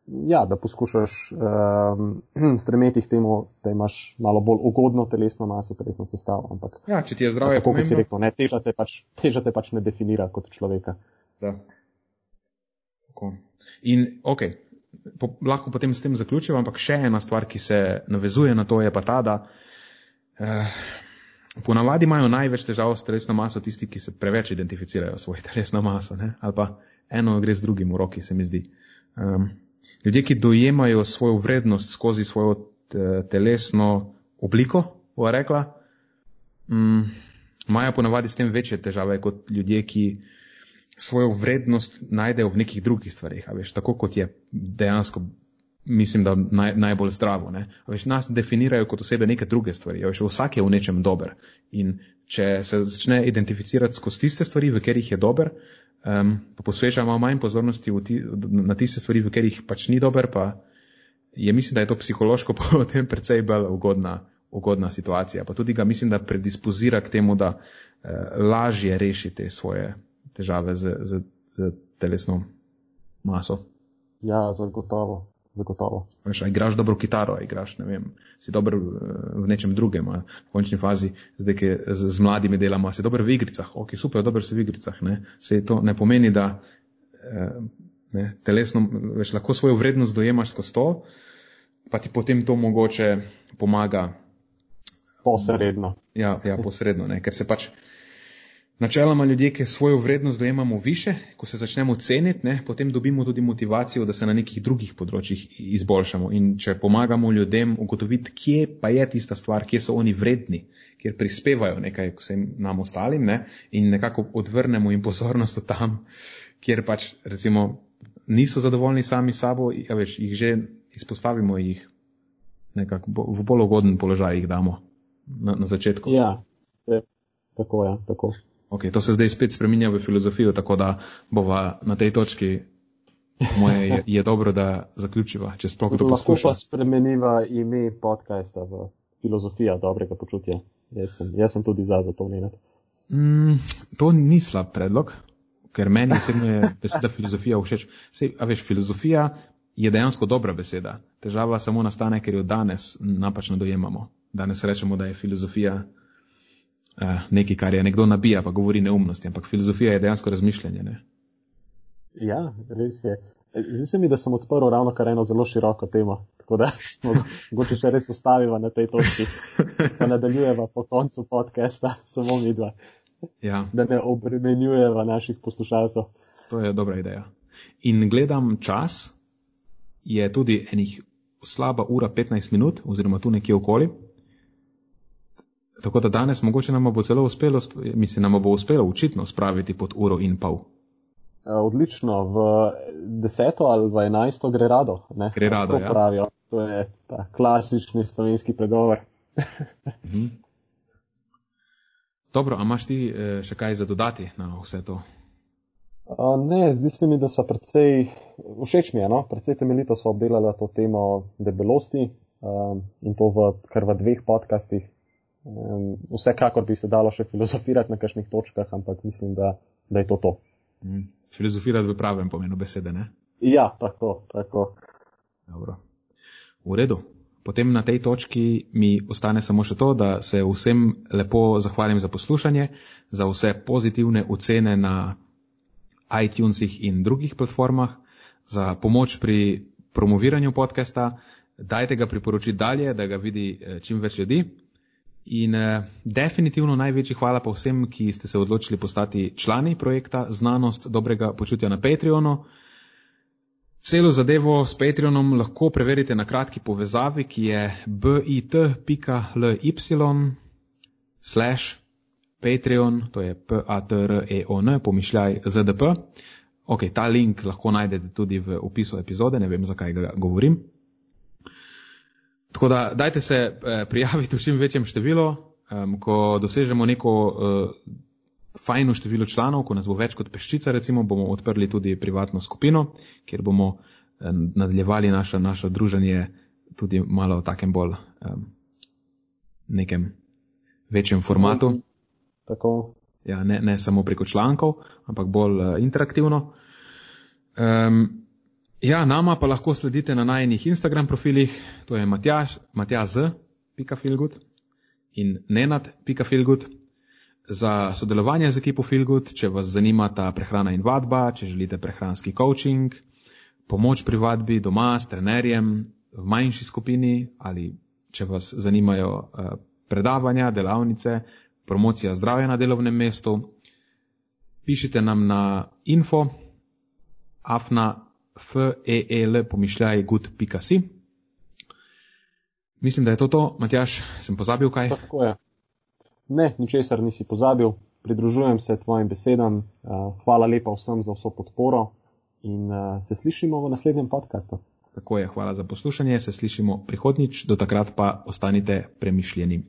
Ja, da poskušaš um, [CLEARS THROAT] stremeti k temu, da imaš malo bolj ugodno telesno maso, telesno sestavo. Ampak, ja, če ti je zdravje, tako kot si rekel, ne, teža, te pač, teža te pač ne definira kot človeka. Da. Tako. In ok, po, lahko potem s tem zaključim, ampak še ena stvar, ki se navezuje na to, je pa ta, da eh, ponavadi imajo največ težav s telesno maso tisti, ki se preveč identificirajo s svojo [LAUGHS] telesno maso, ne? ali pa eno gre z drugim v roki, se mi zdi. Um, ljudje, ki dojemajo svojo vrednost skozi svojo telesno obliko, bo rekla, um, imajo ponavadi s tem večje težave kot ljudje, ki svojo vrednost najdejo v nekih drugih stvarih, veš, tako kot je dejansko, mislim, da naj, najbolj zdravo. Veš, nas definirajo kot osebe neke druge stvari, veš, vsak je v nečem dober. In če se začne identificirati skozi tiste stvari, v katerih je dober, um, pa posveča malo manj pozornosti ti, na tiste stvari, v katerih pač ni dober, pa je mislim, da je to psihološko [LAUGHS] potem precej bolj ugodna. Ugodna situacija, pa tudi ga mislim, da predispozira k temu, da eh, lažje rešite svoje težave z, z, z telesno maso. Ja, zagotovo. zagotovo. Veš, igraš dobro kitaro, igraš, ne vem, si dober eh, v nečem drugem, v končni fazi, zdaj, ki z, z mladimi delamo, si dober v igricah, ok, super, dober si v igricah, ne. Se to ne pomeni, da eh, ne, telesno, veš, lahko svojo vrednost dojemaš skozi to, pa ti potem to mogoče pomaga Posredno. Ja, ja posredno, ne? ker se pač načeloma ljudje, ki svojo vrednost dojemamo više, ko se začnemo ceniti, ne, potem dobimo tudi motivacijo, da se na nekih drugih področjih izboljšamo. In če pomagamo ljudem ugotoviti, kje pa je tista stvar, kje so oni vredni, kjer prispevajo nekaj vsem nam ostalim ne, in nekako odvrnemo jim pozornost od tam, kjer pač recimo niso zadovoljni sami sabo, ja, več, jih že izpostavimo, jih nekako v bolj ugoden položaj jih damo na, na začetku. Ja, je, tako je, tako. Okay, to se zdaj spet spremenja v filozofijo, tako da bova na tej točki. Moje je, je dobro, da zaključiva, če sploh kdo posluša. Lahko pa spremeniva ime podcasta v filozofija dobrega počutja. Jaz sem, jaz sem tudi za, za to omeniti. Mm, to ni slab predlog, ker meni osebno je beseda filozofija všeč. Sej, a veš, filozofija je dejansko dobra beseda. Težava samo nastane, ker jo danes napačno dojemamo. Danes rečemo, da je filozofija nekaj, kar je nekdo nabija, pa govori neumnosti, ampak filozofija je dejansko razmišljanje. Ne? Ja, res je. Zdi se mi, da sem odprl ravno kar eno zelo široko temo, tako da [LAUGHS] mogoče še res ustaviva na tej točki, pa [LAUGHS] nadaljujeva po koncu podcasta, [LAUGHS] samo mi dva. Ja. Da ne obremenjujeva naših poslušalcev. To je dobra ideja. In gledam čas, je tudi enih slaba ura 15 minut, oziroma tu nekje okoli. Tako da danes mogoče nam bo celo uspelo, mislim, nam bo uspelo učitno spraviti pod uro in pol. E, odlično, v deseto ali v enajsto gre rado. Ne? Gre rado, Tako ja. pravijo. To je ta klasični slovenski pregovor. Mhm. Dobro, a imaš ti eh, še kaj za dodati na vse to? A, Ne, zdi se mi, da so precej, všeč mi je, no? precej temeljito smo obdelali to temo debelosti um, in to v, kar v dveh podcastih. Um, vsekakor bi se dalo še filozofirati na kakšnih točkah, ampak mislim, da, da je to to. Mm. Filozofirati v pravem pomenu besede, ne? Ja, tako, tako. Dobro. V redu. Potem na tej točki mi ostane samo še to, da se vsem lepo zahvalim za poslušanje, za vse pozitivne ocene na iTunesih in drugih platformah, za pomoč pri promoviranju podcasta. Dajte ga priporočiti dalje, da ga vidi eh, čim več ljudi. In eh, definitivno največji hvala pa vsem, ki ste se odločili postati člani projekta Znanost dobrega počutja na Patreonu. Celo zadevo s Patreonom lahko preverite na kratki povezavi, ki je bit.ly slash Patreon, to je p-a-t-r-e-o-n, pomišljaj zdp. Ok, ta link lahko najdete tudi v opisu epizode, ne vem, zakaj ga govorim. Tako da dajte se eh, prijaviti v čim večjem številu, um, ko dosežemo neko uh, fajno število članov, ko nas bo več kot peščica, recimo, bomo odprli tudi privatno skupino, kjer bomo eh, nadaljevali naše, naše druženje tudi malo v takem bolj um, nekem večjem formatu. tako. Ja, ne, ne samo preko člankov, ampak bolj uh, interaktivno. Um, ja, nama pa lahko sledite na najnih Instagram profilih, to je Matjaž, matjaz.filgut in nenad.filgut. Za sodelovanje z ekipo Filgut, če vas zanima ta prehrana in vadba, če želite prehranski coaching, pomoč pri vadbi doma s trenerjem v manjši skupini ali če vas zanimajo uh, predavanja, delavnice, promocija zdravja na delovnem mestu, pišite nam na info afna fel pomišljaj good.si. Mislim, da je to to. Matjaš, sem pozabil kaj? Tako je. Ne, ničesar nisi pozabil. Pridružujem se tvojim besedam. Uh, hvala lepa vsem za vso podporo in uh, se slišimo v naslednjem podkastu. Tako je, hvala za poslušanje, se slišimo prihodnič, do takrat pa ostanite premišljeni.